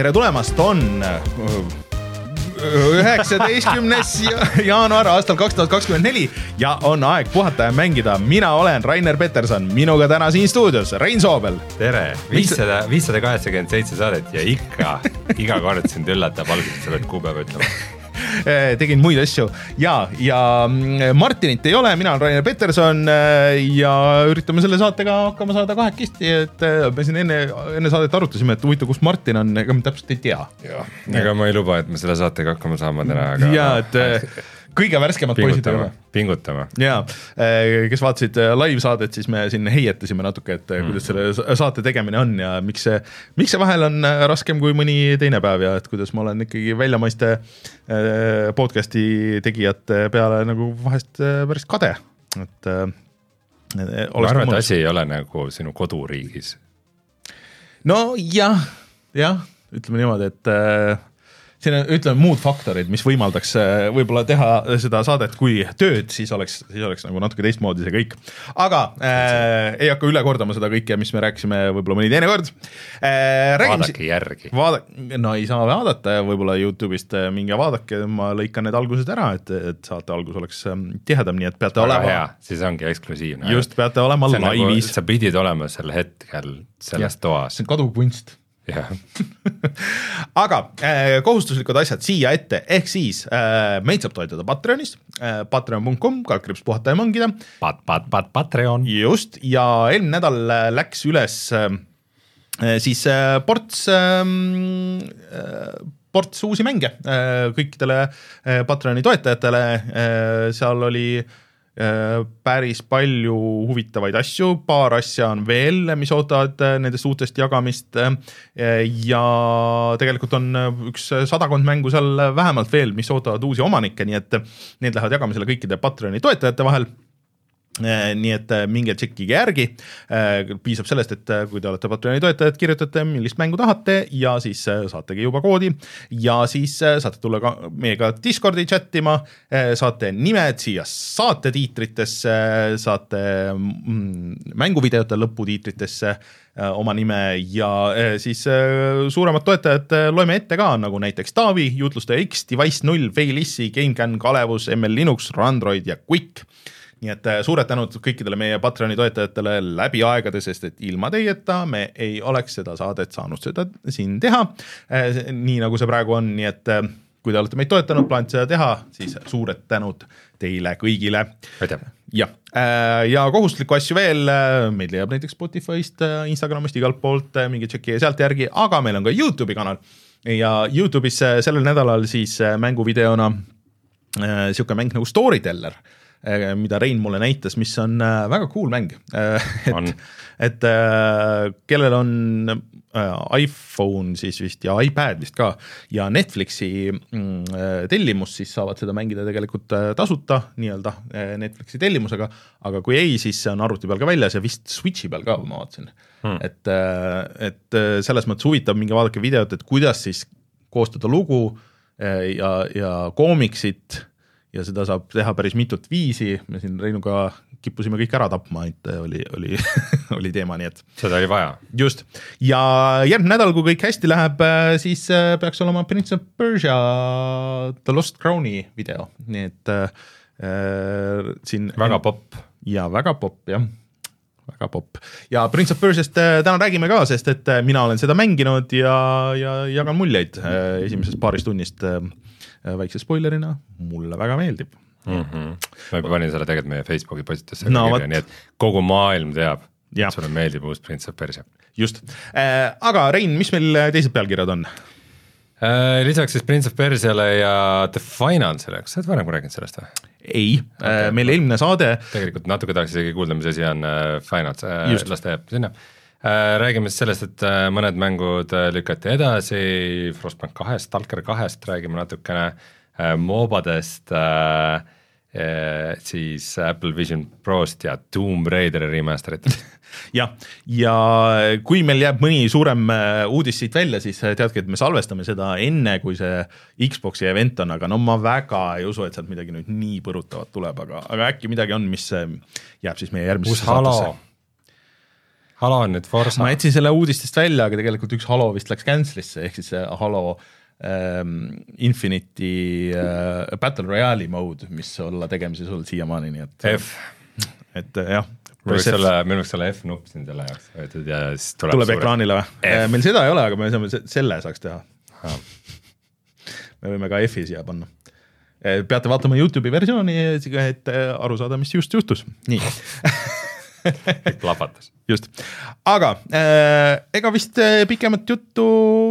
tere tulemast, on üheksateistkümnes jaanuar aastal kaks tuhat kakskümmend neli ja on aeg puhata ja mängida. mina olen Rainer Peterson, minuga täna siin stuudios Rein Soobel. tere, viissada, viissada kaheksakümmend seitse saadet ja ikka iga kord sind üllatab alguses, sa pead kuupäeva ütlema tegin muid asju ja, ja mm, Martinit ei ole, mina olen Rainer Peterson eh, ja üritame selle saatega hakkama saada kahekesti, et eh, me siin enne, enne saadet arutasime, et huvitav, kus Martin on, ega me täpselt ei tea. ega ma ei luba, et me selle saatega hakkama saame täna, aga. ja, et kõige värskemad poisid oleme. pingutame. ja, kes vaatasid laivsaadet, siis me siin heietasime natuke, et mm. kuidas selle saate tegemine on ja miks see, miks see vahel on raskem kui mõni teine päev ja et kuidas ma olen ikkagi väljamaiste podcast'i tegijate peale nagu vahest päris kade, et. ma arvan, et asi ei ole nagu sinu koduriigis. nojah, jah, ütleme niimoodi, et siin on, ütleme muud faktorid, mis võimaldaks äh, võib-olla teha seda saadet kui tööd, siis oleks, siis oleks nagu natuke teistmoodi see kõik. aga äh, ei hakka üle kordama seda kõike, mis me rääkisime võib-olla mõni teine kord äh,. vaadake järgi. vaada-, no ei saa vaadata ja võib-olla Youtube'ist äh, minge vaadake, ma lõikan need algused ära, et, et saate algus oleks ähm, tihedam, nii et peate Väga olema. siis ongi eksklusiivne. just, peate olema nagu laivis nagu,. sa pidid olema sel hetkel selles ja, toas. see on kaduv kunst jah. Aga äh, kohustuslikud asjad siia ette, ehk siis äh, meid saab toetada Patreonis. Äh,, patreon.com, kaldkriips puhata ja mängida. Pat-, pat-, pat-, Patreon. just, ja eelmine nädal äh, läks üles äh, siis äh, ports äh, ports uusi mänge äh, kõikidele äh, Patreoni toetajatele. Äh,, seal oli äh, Äh, päris palju huvitavaid asju, paar asja on veel, mis ootavad äh, nendest uutest jagamist. Äh, ja tegelikult on üks sadakond mängu seal vähemalt veel, mis ootavad uusi omanikke, nii et need lähevad jagamisele kõikide Patreoni toetajate vahel Äh, nii et äh, minge tšekkige järgi, äh, piisab sellest, et kui te olete Patreoni toetajad, kirjutate, millist mängu tahate ja siis saategi juba koodi. Ja siis saate tulla ka meiega Discordi chat ima, saate nimed siia saate tiitritesse, saate mm, mänguvideote lõputiitritesse oma nime ja siis suuremad toetajad loeme ette ka, nagu näiteks Taavi, Jutlustaja X, Device null, Failissi, GameCAN, Kalevus, ML Linux, Randroid ja Quick nii et äh, suured tänud kõikidele meie Patreoni toetajatele läbi aegade, sest et ilma teieta me ei oleks seda saadet saanud seda siin teha. Äh, nii nagu see praegu on, nii et äh, kui te olete meid toetanud, plaanite seda teha, siis suured tänud teile kõigile. jah, ja kohustuslikku asju veel, meid leiab näiteks Spotify'st, Instagramist, igalt poolt, minge tšekkige sealt järgi, aga meil on ka Youtube'i kanal ja Youtube'is sellel nädalal siis mänguvideona niisugune mäng nagu Storyteller mida Rein mulle näitas, mis on äh, väga cool mäng. Äh, et, et kellel on iPhone siis vist ja iPad vist ka ja Netflixi mm, tellimus, siis saavad seda mängida tegelikult tasuta nii-öelda Netflixi tellimusega, aga kui ei, siis see on arvuti peal ka väljas ja vist Switchi peal ka, ma vaatasin. Hmm.. et, et selles mõttes huvitav, minge vaadake videot, et kuidas siis koostada lugu ja, ja koomiksit ja seda saab teha päris mitut viisi, me siin Reinuga kippusime kõik ära tapma, et oli, oli oli teema, nii et. seda oli vaja. just, ja järgmine nädal, kui kõik hästi läheb, siis äh, peaks olema Prince of Persia The Lost Crown'i video, nii et äh, siin. väga popp. ja väga popp, jah väga popp ja Prince of Persiast äh, täna räägime ka, sest et äh, mina olen seda mänginud ja, ja jagan muljeid äh, esimesest paarist tunnist äh, Äh, väikse spoilerina, mulle väga meeldib mm. -hmm. ma panin selle tegelikult meie Facebooki postitusse no, kirja, nii et kogu maailm teab, et sulle meeldib uus Prince of Persia. just äh,, aga Rein, mis meil teised pealkirjad on äh,? lisaks siis Prince of Persiale ja The Finalsile, kas sa oled varem rääkinud sellest või? ei okay., äh, meil eelmine saade tegelikult natuke tahaks isegi kuulda, mis asi on äh, äh,, las ta jääb sinna äh,. Räägime siis sellest, et äh, mõned mängud äh, lükati edasi, Frostbank kahest, Stalker kahest räägime natukene äh,, moobadest äh,, äh, siis Apple Vision Prost ja Tomb Raideri remaster'itest jah, ja kui meil jääb mõni suurem äh, uudis siit välja, siis äh, teadke, et me salvestame seda enne, kui see Xbox'i event on, aga no ma väga ei usu, et sealt midagi nüüd nii põrutavat tuleb, aga, aga äkki midagi on, mis jääb siis meie järgmisesse saatesse Halo on nüüd Forsa. ma jätsin selle uudistest välja, aga tegelikult üks Halo vist läks cancel'isse, ehk siis see Halo ähm, Infinity äh, Battle Royale'i mode, mis olla tegemises olnud siiamaani, nii et F. et äh, jah. meil võiks olla, meil võiks olla F-nupp siin selle jaoks võetud ja siis tuleb tuleb ekraanile või? meil seda ei ole, aga me saame se- selle saaks teha. me võime ka F-i siia panna. peate vaatama Youtube'i versiooni, et äh, aru saada, mis just juhtus, nii plahvatas. just, aga äh, ega vist äh, pikemat juttu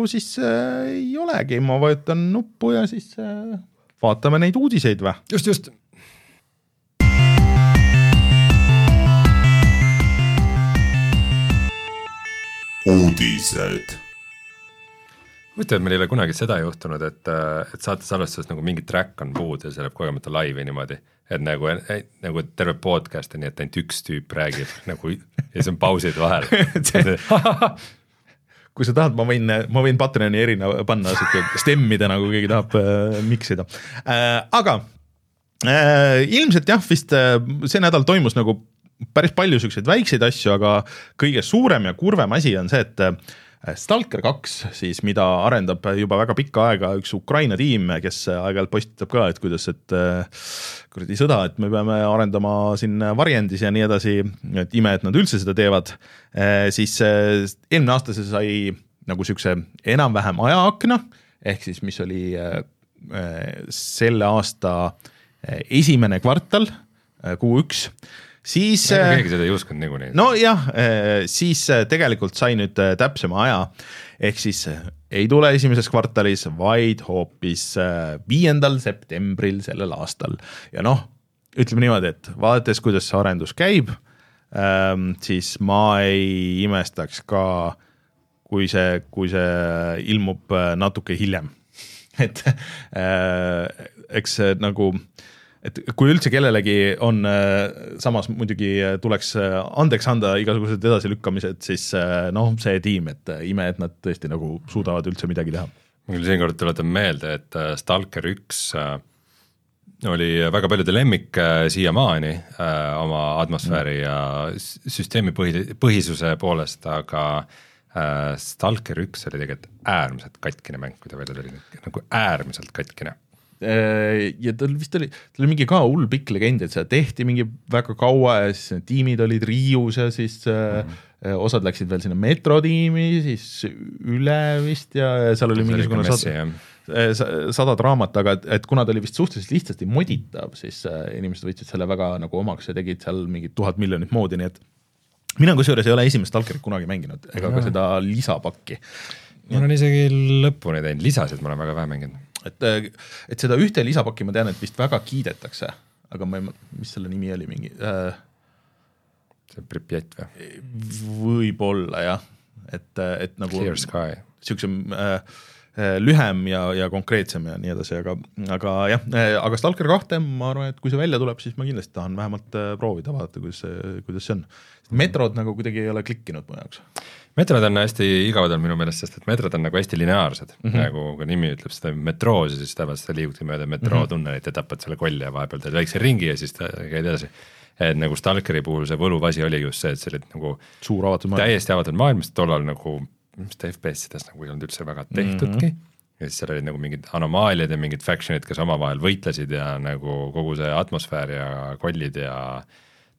siis äh, ei olegi, ma vajutan nuppu ja siis äh, vaatame neid uudiseid või? just, just. uudised huvitav, et meil ei ole kunagi seda juhtunud, et, et saate salvestuses nagu mingi track on puudu ja see läheb kogemata laivi niimoodi. et nagu, nagu terve podcast on nii, et ainult üks tüüp räägib nagu ja siis on pausid vahel kui sa tahad, ma võin, ma võin Patreoni erina panna siuke stemmida, nagu keegi tahab äh, miksida äh,. aga äh, ilmselt jah, vist äh, see nädal toimus nagu päris palju siukseid väikseid asju, aga kõige suurem ja kurvem asi on see, et äh, Stalker kaks siis, mida arendab juba väga pikka aega üks Ukraina tiim, kes aeg-ajalt postitab ka, et kuidas, et äh, kuradi sõda, et me peame arendama siin varjendis ja nii edasi, et ime, et nad üldse seda teevad, siis äh, eelmine aasta see sai nagu niisuguse enam-vähem ajaakna, ehk siis mis oli äh, selle aasta esimene kvartal, kuu üks siis keegi seda ei uskunud niikuinii. nojah, siis tegelikult sai nüüd täpsema aja, ehk siis ei tule esimeses kvartalis, vaid hoopis viiendal septembril sellel aastal. Ja noh, ütleme niimoodi, et vaadates, kuidas see arendus käib, siis ma ei imestaks ka, kui see, kui see ilmub natuke hiljem. Et eks nagu äh, et kui üldse kellelegi on äh,, samas muidugi tuleks andeks anda igasugused edasilükkamised, siis äh, noh, see tiim, et äh, ime, et nad tõesti nagu suudavad üldse midagi teha. ma küll siinkohal tuletan meelde, et äh, Stalker üks äh, oli väga paljude lemmik äh, siiamaani äh, oma atmosfääri mm. ja süsteemi põhi, põhisuse poolest, aga äh, Stalker üks oli tegelikult äärmiselt katkine mäng, kui ta välja tuli, nagu äärmiselt katkine Äh, ja tal vist oli, tal oli mingi ka hull pikk legend, et seda tehti mingi väga kaua ja siis tiimid olid Riius ja siis mm -hmm. osad läksid veel sinna metrotiimi, siis üle vist ja, ja seal oli mingisugune sada, äh, sada draamat, aga et, et kuna ta oli vist suhteliselt lihtsasti moditav, siis inimesed võtsid selle väga nagu omaks ja tegid seal mingid tuhat miljonit moodi, nii et mina kusjuures ei ole esimest Stalkerit kunagi mänginud ega ka seda lisapakki. ma olen isegi lõpuni teinud, lisasid ma olen väga vähe mänginud et, et seda ühte lisapakki ma tean, et vist väga kiidetakse, aga ma ei, mis selle nimi oli, mingi äh,. see on Pripjat või? võib-olla jah, et, et nagu. Clear Sky. siukse äh, lühem ja, ja konkreetsem ja nii edasi, aga, aga jah, aga Stalker kahte ma arvan, et kui see välja tuleb, siis ma kindlasti tahan vähemalt proovida, vaadata, kuidas see, kuidas see on. metrod nagu kuidagi ei ole klikkinud mu jaoks metrod on hästi igavad olnud minu meelest, sest et metrod on nagu hästi lineaarsed mm, -hmm. nagu ka nimi ütleb, seda metroos ja siis tavaliselt sa liigudki mööda metrootunnelit ja tapad selle kolli ja vahepeal teed väikse ringi ja siis käid edasi. et nagu Stalkeri puhul see võluv asi oli just see, et see oli nagu suur avatud maailm, täiesti avatud maailm, sest tollal nagu mis ta FPS-ides nagu ei olnud üldse väga tehtudki mm. -hmm ja siis seal olid nagu mingid anomaaliad ja mingid faction'id, kes omavahel võitlesid ja nagu kogu see atmosfäär ja kollid ja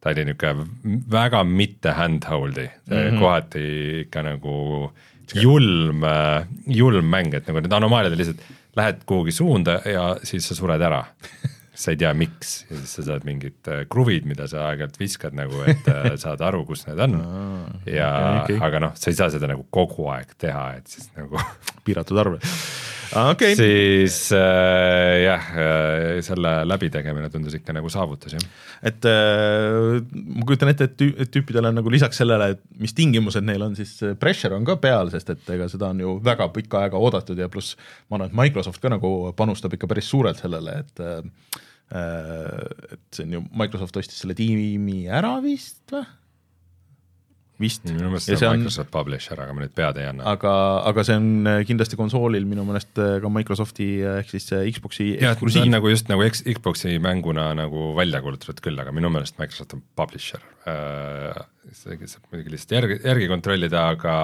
ta oli niisugune väga mitte handhold'i mm, -hmm. kohati ikka nagu julm, julm mäng, et nagu need anomaaliad on lihtsalt, lähed kuhugi suunda ja siis sa sured ära sa ei tea, miks ja siis sa saad mingid äh, kruvid, mida sa aeg-ajalt viskad nagu, et äh, saad aru, kus need on. ja okay, okay. aga noh, sa ei saa seda nagu kogu aeg teha, et siis nagu piiratud arv okay.. siis äh, jah äh,, selle läbitegemine tundus ikka nagu saavutus jah. et äh, ma kujutan ette, et tüüpidel on nagu lisaks sellele, et mis tingimused neil on, siis pressure on ka peal, sest et ega seda on ju väga pikka aega oodatud ja pluss ma arvan, et Microsoft ka nagu panustab ikka päris suurelt sellele, et äh, et see on ju, Microsoft ostis selle tiimi ära vist või? vist. minu meelest see on Microsoft Publisher, aga ma nüüd pead ei anna. aga, aga see on kindlasti konsoolil minu meelest ka Microsofti ehk siis Xbox'i eksklusiiv. nagu just nagu X, Xbox'i mänguna nagu välja kuulutatud küll, aga minu meelest Microsoft on Publisher äh,. see saab muidugi lihtsalt järgi, järgi kontrollida, aga,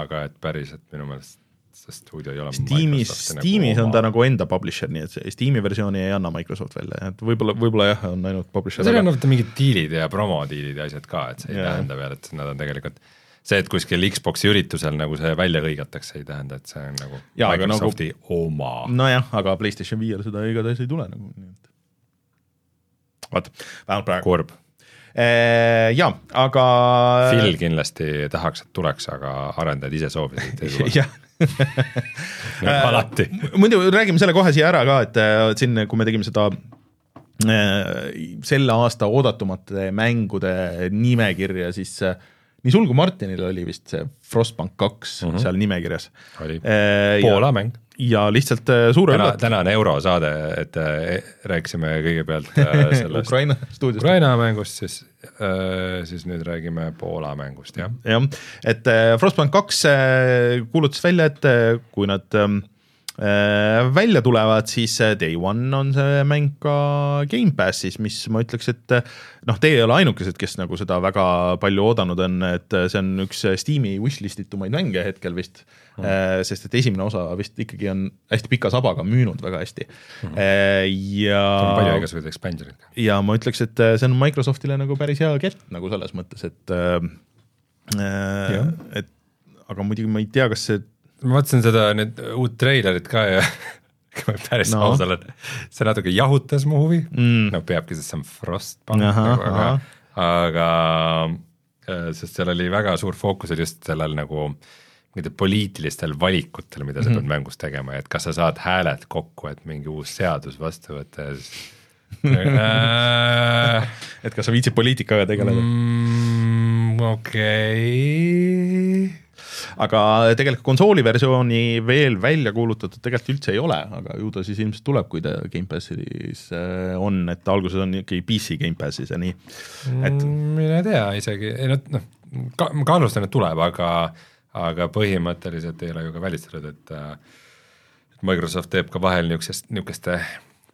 aga et päriselt minu meelest see stuudio ei ole Steamis, Steamis nagu on ta nagu enda publisher, nii et Steam'i versiooni ei anna Microsoft välja, et võib-olla, võib-olla jah, on ainult publisher. seal on vaata mingid diilid ja promodiilid ja asjad ka, et see ei yeah. tähenda veel, et nad on tegelikult see, et kuskil Xbox'i üritusel nagu see välja hõigatakse, ei tähenda, et see on nagu ja, Microsofti nagu, oma. nojah, aga PlayStation viiele seda igatahes ei tule nagu, nii et vot, vähemalt praegu. kurb jaa, aga. Phil kindlasti tahaks, et tuleks, aga arendajad ise soovisid, nagu alati. muidu räägime selle kohe siia ära ka, et siin, kui me tegime seda äh, selle aasta oodatumate mängude nimekirja, siis äh, nii sul kui Martinil oli vist see Frostbank kaks mm -hmm. seal nimekirjas. oli, Poola mäng ja lihtsalt äh, suure täna, täna on eurosaade, et äh, rääkisime kõigepealt äh, sellest Ukraina stuudiost. Ukraina mängust, siis siis nüüd räägime Poola mängust, jah. jah, et Frostbank kaks kuulutas välja, et kui nad äh, välja tulevad, siis day one on see mäng ka Gamepassis, mis ma ütleks, et noh, teie ei ole ainukesed, kes nagu seda väga palju oodanud on, et see on üks Steam'i wishlist itumaid mänge hetkel vist mm., sest et esimene osa vist ikkagi on hästi pika sabaga müünud väga hästi mm. ja on palju igasuguseid expansion'id. ja ma ütleks, et see on Microsoftile nagu päris hea kett nagu selles mõttes, et äh, et aga muidugi ma ei tea, kas see ma vaatasin seda nüüd uut treilerit ka ja kui ma päris no. aus olen, see natuke jahutas mu huvi mm., no peabki, sest see on Frostpunk nagu, aga, aga äh, sest seal oli väga suur fookus oli just sellel nagu mingite poliitilistel valikutel, mida sa mm -hmm. pead mängus tegema ja et kas sa saad hääled kokku, et mingi uus seadus vastu võtta ja siis äh, et kas sa viitsid poliitikaga tegeleda mm,? okei okay aga tegelikult konsooli versiooni veel välja kuulutatud tegelikult üldse ei ole, aga ju ta siis ilmselt tuleb, kui ta Gamepassis äh, on, et alguses on ikkagi PC Gamepassis ja nii, et mm, mine tea isegi, ei noh, noh, ka, ma kahtlustan, et tuleb, aga aga põhimõtteliselt ei ole ju ka välistatud, et äh, Microsoft teeb ka vahel niisugusest, niisuguste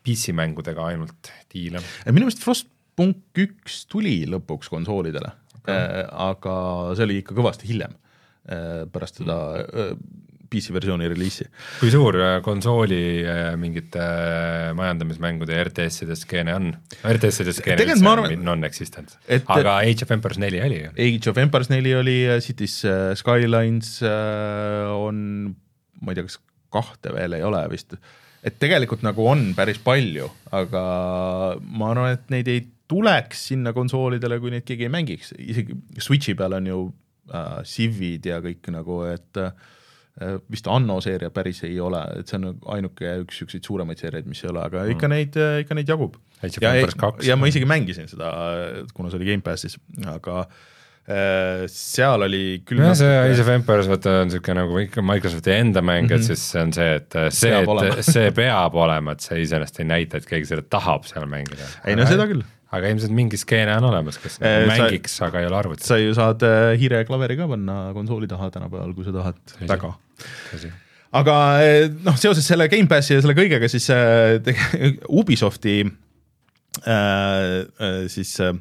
PC-mängudega ainult diile. minu meelest Frostpunk üks tuli lõpuks konsoolidele okay., äh, aga see oli ikka kõvasti hiljem pärast seda äh, PC versiooni reliisi. kui suur äh, konsooli mingite majandamismängude RTS-ide skeene on? RTS-ide skeene üldse on non-existent, aga Age of Empires neli oli ju. Age of Empires neli oli, Cities Skylines on, ma ei tea, kas kahte veel ei ole vist, et tegelikult nagu on päris palju, aga ma arvan, et neid ei tuleks sinna konsoolidele, kui neid keegi ei mängiks, isegi Switchi peal on ju äh, Civid ja kõik nagu, et äh, vist Anno seeria päris ei ole, et see on ainuke üks niisuguseid suuremaid seeriaid, mis ei ole, aga ikka mm. neid, ikka neid jagub. ja, ja ma isegi mängisin seda, kuna see oli Gamepassis, aga äh, seal oli küll no see Age of Empires vaata on niisugune nagu ikka Microsofti enda mäng et mhm. siis see on see, et see, et see peab olema, et see iseenesest ei näita, et keegi seda tahab seal mängida. ei no seda küll aga ilmselt mingi skeene on olemas, kes äh, mängiks, aga ei ole arvutis. sa ju saad äh, hiire klaveri ka panna konsooli taha tänapäeval, kui sa tahad väga. aga äh, noh, seoses selle Gamepassi ja selle kõigega, siis äh, Ubisofti äh, siis äh,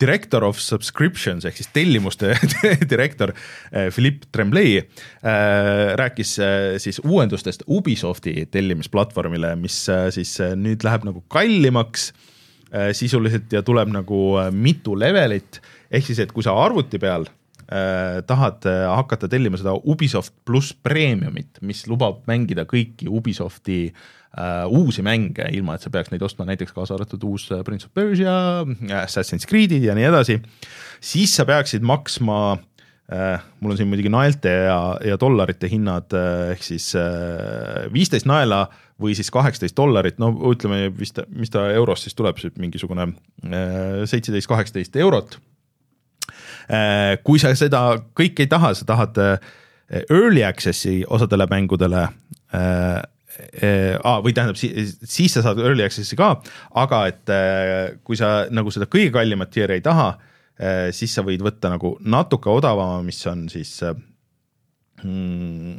Director of Subscriptions ehk siis tellimuste direktor Philippe Tremblay rääkis siis uuendustest Ubisofti tellimisplatvormile, mis siis nüüd läheb nagu kallimaks sisuliselt ja tuleb nagu äh, mitu levelit, ehk siis, et kui sa arvuti peal äh, tahad äh, hakata tellima seda Ubisoft pluss Premiumit, mis lubab mängida kõiki Ubisofti äh, uusi mänge, ilma et sa peaks neid ostma, näiteks kaasa arvatud uus Prince of Persia, Assassin's Creed'id ja nii edasi, siis sa peaksid maksma äh, mul on siin muidugi naelte ja, ja dollarite hinnad äh, ehk siis viisteist äh, naela või siis kaheksateist dollarit, no ütleme vist, mis ta euros siis tuleb, mingisugune äh, seitseteist, kaheksateist eurot. Äh, kui sa seda kõike ei taha, sa tahad äh, early access'i osadele mängudele ah, või tähendab, siis sa saad early access'i ka, aga et kui sa nagu seda kõige kallimat tier'i ei taha, siis sa võid võtta nagu natuke odavama, mis on siis mm,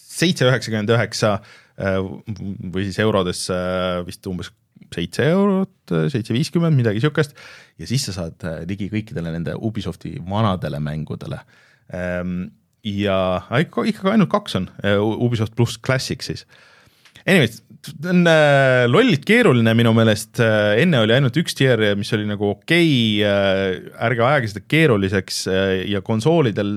seitse üheksakümmend üheksa või siis eurodes vist umbes seitse eurot, seitse viiskümmend, midagi sihukest. ja siis sa saad ligi kõikidele nende Ubisofti vanadele mängudele. Ehm, ja ikka, ikkagi ainult kaks on, Ubisoft pluss Classic siis. Anyways, on äh, lollilt keeruline minu meelest äh,, enne oli ainult üks tier, mis oli nagu okei okay, äh,, ärge ajage seda keeruliseks äh, ja konsoolidel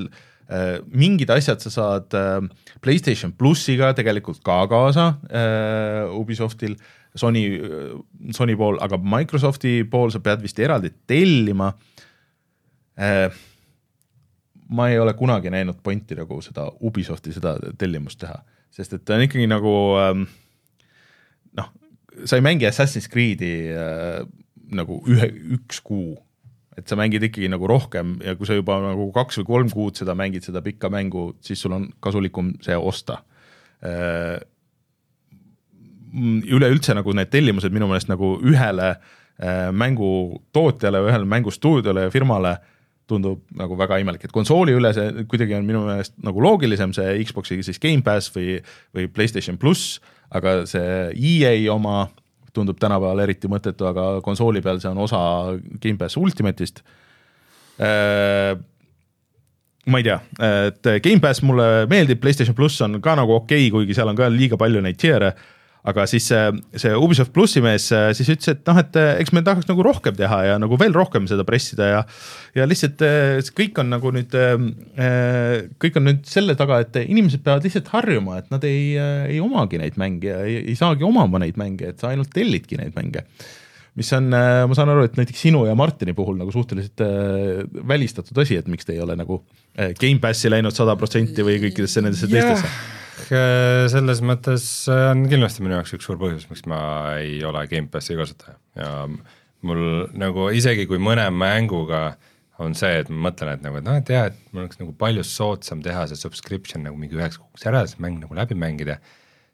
äh, mingid asjad sa saad äh, Playstation plussiga tegelikult ka kaasa äh, Ubisoftil äh,, Sony, Sony pool, aga Microsofti pool sa pead vist eraldi tellima. Äh, ma ei ole kunagi näinud pointi nagu seda Ubisofti seda tellimust teha, sest et ta on ikkagi nagu ähm, noh, sa ei mängi Assassin's Creed'i äh, nagu ühe, üks kuu et sa mängid ikkagi nagu rohkem ja kui sa juba nagu kaks või kolm kuud seda mängid, seda pikka mängu, siis sul on kasulikum see osta. Äh, üleüldse nagu need tellimused minu meelest nagu ühele äh, mängutootjale, ühele mängustuudiole ja firmale tundub nagu väga imelik, et konsooli üle see kuidagi on minu meelest nagu loogilisem, see Xbox'i siis Gamepass või, või Playstation pluss, aga see EA oma tundub tänapäeval eriti mõttetu, aga konsooli peal see on osa Gamepass Ultimate'ist. Äh, ma ei tea, et Gamepass mulle meeldib, PlayStation pluss on ka nagu okei okay,, kuigi seal on ka liiga palju neid tier'e aga siis see, see Ubisoft plussi mees äh, siis ütles, et noh, et äh, eks me tahaks nagu rohkem teha ja nagu veel rohkem seda pressida ja ja lihtsalt äh, kõik on nagu nüüd, kõik on nüüd selle taga, et inimesed peavad lihtsalt harjuma, et nad ei, ei omagi neid mänge ja ei, ei saagi omama neid mänge, et sa ainult tellidki neid mänge. Mis on, ma saan aru, et näiteks sinu ja Martini puhul nagu suhteliselt välistatud asi, et miks te ei ole nagu Gamepassi läinud sada protsenti või kõikidesse nendesse teistesse. Äh, selles mõttes äh, on kindlasti minu jaoks üks suur põhjus, miks ma ei ole Gamepassi kasutaja ja mul nagu isegi kui mõne mänguga on see, et ma mõtlen, et nagu, et noh, et jah, et mul oleks nagu palju soodsam teha see subscription nagu mingi üheks kuuks ära, see mäng nagu läbi mängida,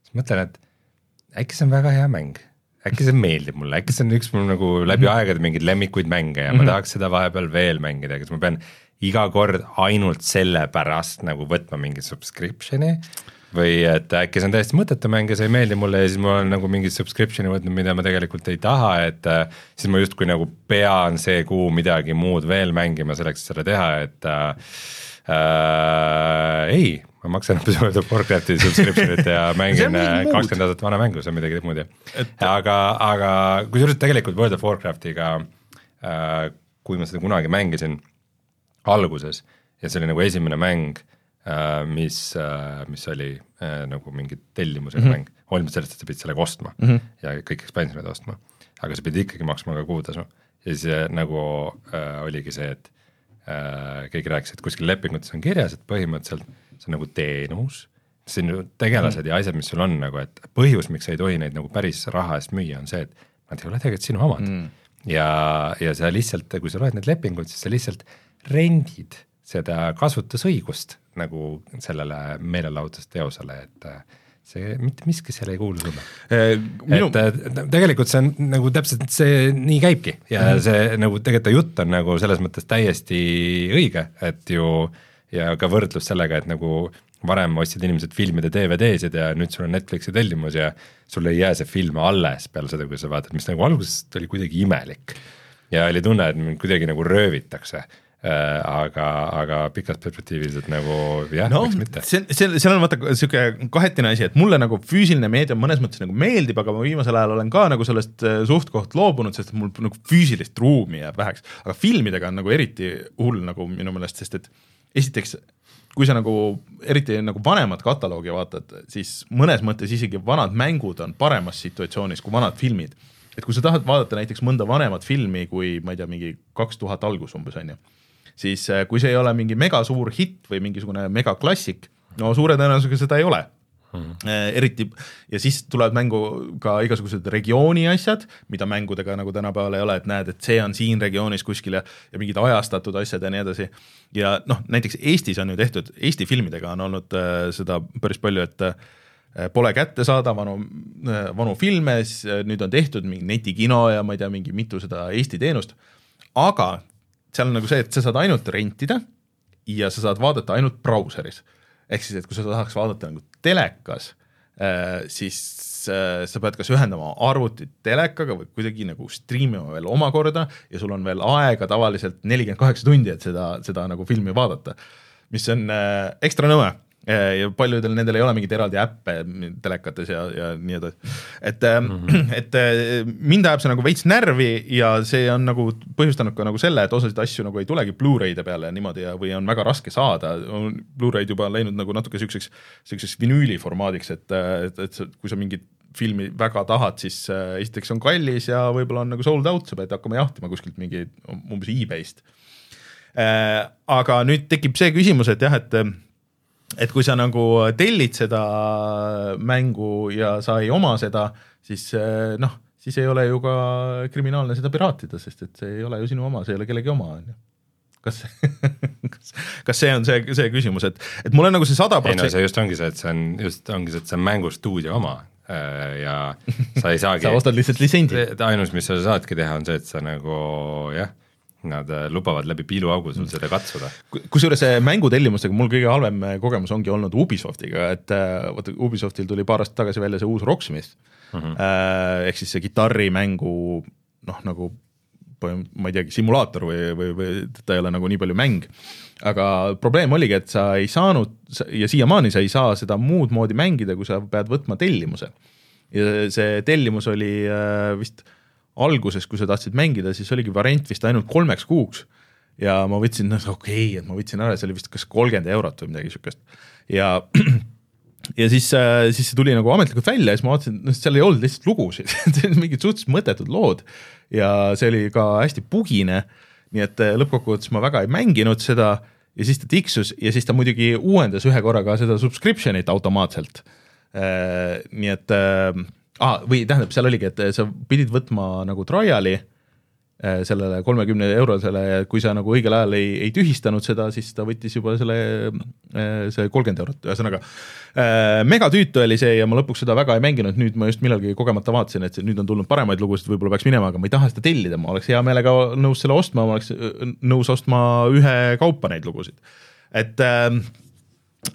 siis mõtlen, et äkki see on väga hea mäng, äkki see meeldib mulle, äkki see on üks mul nagu läbi -hmm. aegade mingeid lemmikuid mänge ja mm -hmm. ma mhm. tahaks seda vahepeal veel mängida, kas ma pean iga kord ainult sellepärast nagu võtma mingi subscription'i või et äkki see on täiesti mõttetu mäng ja see ei meeldi mulle ja siis ma olen nagu mingi subscription'i võtnud, mida ma tegelikult ei taha, et äh, siis ma justkui nagu pean see kuu midagi muud veel mängima selleks, et seda teha, et äh, äh, ei, ma maksan World of Warcrafti subscription'it ja mängin äh, kakskümmend aastat vana mängu, see on midagi muud jah. Et.... aga, aga kusjuures tegelikult World of Warcraftiga äh,, kui ma seda kunagi mängisin alguses ja see oli nagu esimene mäng mis, äh, mis oli äh, nagu mingi tellimusega mm -hmm. mäng, hoolimata sellest, et sa pidid sellega ostma mm -hmm. ja kõik expansion'id ostma, aga sa pidid ikkagi maksma ka kuutasu. ja siis nagu äh, oligi see, et äh, keegi rääkis, et kuskil lepingutes on kirjas, et põhimõtteliselt see on nagu teenus, sinu tegelased mm ja asjad, mis sul on nagu, et põhjus, miks sa ei tohi neid nagu päris raha eest müüa, on see, et nad ei ole tegelikult sinu omad mm. ja, ja sa lihtsalt, kui sa loed need lepingud, siis sa lihtsalt rendid seda kasutusõigust nagu sellele meelelahutusteosele, et äh, see mitte miski seal ei kuulu sulle eh,. Minu... et äh, tegelikult see on nagu täpselt see nii käibki ja mm see nagu tegelikult jutt on nagu selles mõttes täiesti õige, et ju ja ka võrdlus sellega, et nagu varem ostsid inimesed filmide DVD-sid ja nüüd sul on Netflixi tellimus ja sul ei jää see film alles peale seda, kui sa vaatad, mis nagu alguses oli kuidagi imelik. ja oli tunne, et mind kuidagi nagu röövitakse aga, aga pikas perspektiivis, et nagu jah no,, miks mitte. see, see, seal on vaata sihuke kahetine asi, et mulle nagu füüsiline meedia mõnes mõttes nagu meeldib, aga ma viimasel ajal olen ka nagu sellest äh, suht-koht loobunud, sest mul nagu füüsilist ruumi jääb väheks. aga filmidega on nagu eriti hull nagu minu meelest, sest et esiteks kui sa nagu eriti nagu vanemat kataloogi vaatad, siis mõnes mõttes isegi vanad mängud on paremas situatsioonis kui vanad filmid. et kui sa tahad vaadata näiteks mõnda vanemat filmi kui ma ei tea, mingi kaks tuhat algus umbes on ju siis äh, kui see ei ole mingi megasuur hitt või mingisugune megaklassik, no suure tõenäosusega seda ei ole Mm -hmm. eriti ja siis tulevad mängu ka igasugused regiooni asjad, mida mängudega nagu tänapäeval ei ole, et näed, et see on siin regioonis kuskil ja, ja mingid ajastatud asjad ja nii edasi. ja noh, näiteks Eestis on ju tehtud, Eesti filmidega on olnud äh, seda päris palju, et äh, pole kätte saada vanu, vanu filme, siis nüüd on tehtud mingi netikino ja ma ei tea, mingi mitusada Eesti teenust, aga seal on nagu see, et sa saad ainult rentida ja sa saad vaadata ainult brauseris. ehk siis, et kui sa tahaks vaadata nagu telekas, siis sa pead kas ühendama arvutit telekaga või kuidagi nagu striimima veel omakorda ja sul on veel aega tavaliselt nelikümmend kaheksa tundi, et seda, seda nagu filmi vaadata. mis on ekstra nõme Äh, ja paljudel nendel ei ole mingeid eraldi äppe telekates ja, ja nii edasi. et mm, -hmm. et äh, mind ajab see nagu veits närvi ja see on nagu põhjustanud ka nagu selle, et osasid asju nagu ei tulegi Blu-ray'de peale niimoodi ja, või on väga raske saada, on Blu-ray'd juba läinud nagu natuke siukseks, siukseks vinüüli formaadiks, et, et, et kui sa mingit filmi väga tahad, siis äh, esiteks on kallis ja võib-olla on nagu sold out, sa pead hakkama jahtima kuskilt mingi umbes e-base'ist äh,. aga nüüd tekib see küsimus, et jah, et et kui sa nagu tellid seda mängu ja sa ei oma seda, siis eh, noh, siis ei ole ju ka kriminaalne seda piraatida, sest et see ei ole ju sinu oma, see ei ole kellegi oma, on ju kas kas, kas see on see, see küsimus, et, et mul on nagu see sada protsenti. ei no see just ongi see, et see on just ongi see, et see on mängustuudio oma eh, ja sa ei saagi sa ostad lihtsalt litsentsi. ainus, mis sa saadki teha, on see, et sa nagu jah Nad äh, lubavad läbi piiluaugu sul seda katsuda. kusjuures mängutellimustega mul kõige halvem äh, kogemus ongi olnud Ubisoftiga, et äh, vaata Ubisoftil tuli paar aastat tagasi välja see uus Rocksmith mm, -hmm. ehk siis see kitarrimängu noh, nagu ma ei teagi, simulaator või, või, või ta ei ole nagu nii palju mäng, aga probleem oligi, et sa ei saanud ja siiamaani sa ei saa seda muud moodi mängida, kui sa pead võtma tellimuse. ja see tellimus oli vist alguses, kui sa tahtsid mängida, siis oligi variant vist ainult kolmeks kuuks. Ja ma võtsin, noh okei okay,, et ma võtsin ära, see oli vist kas kolmkümmend eurot või midagi niisugust ja ja siis, äh, siis see tuli nagu ametlikult välja ja siis ma vaatasin, noh seal ei olnud lihtsalt lugusid. Mingid suhteliselt mõttetud lood. Ja see oli ka hästi bugine, nii et äh, lõppkokkuvõttes ma väga ei mänginud seda. Ja siis ta tiksus ja siis ta muidugi uuendas ühe korraga seda subscription'it automaatselt. Äh, nii et ah,, või tähendab, seal oligi, et sa pidid võtma nagu trial'i äh, sellele kolmekümne eurosele ja kui sa nagu õigel ajal ei, ei tühistanud seda, siis ta võttis juba selle, äh, see kolmkümmend eurot, ühesõnaga äh, megatüütu oli see ja ma lõpuks seda väga ei mänginud, nüüd ma just millalgi kogemata vaatasin, et nüüd on tulnud paremaid lugusid, võib-olla peaks minema, aga ma ei taha seda tellida, ma oleks hea meelega nõus selle ostma, ma oleks nõus ostma ühekaupa neid lugusid. et äh,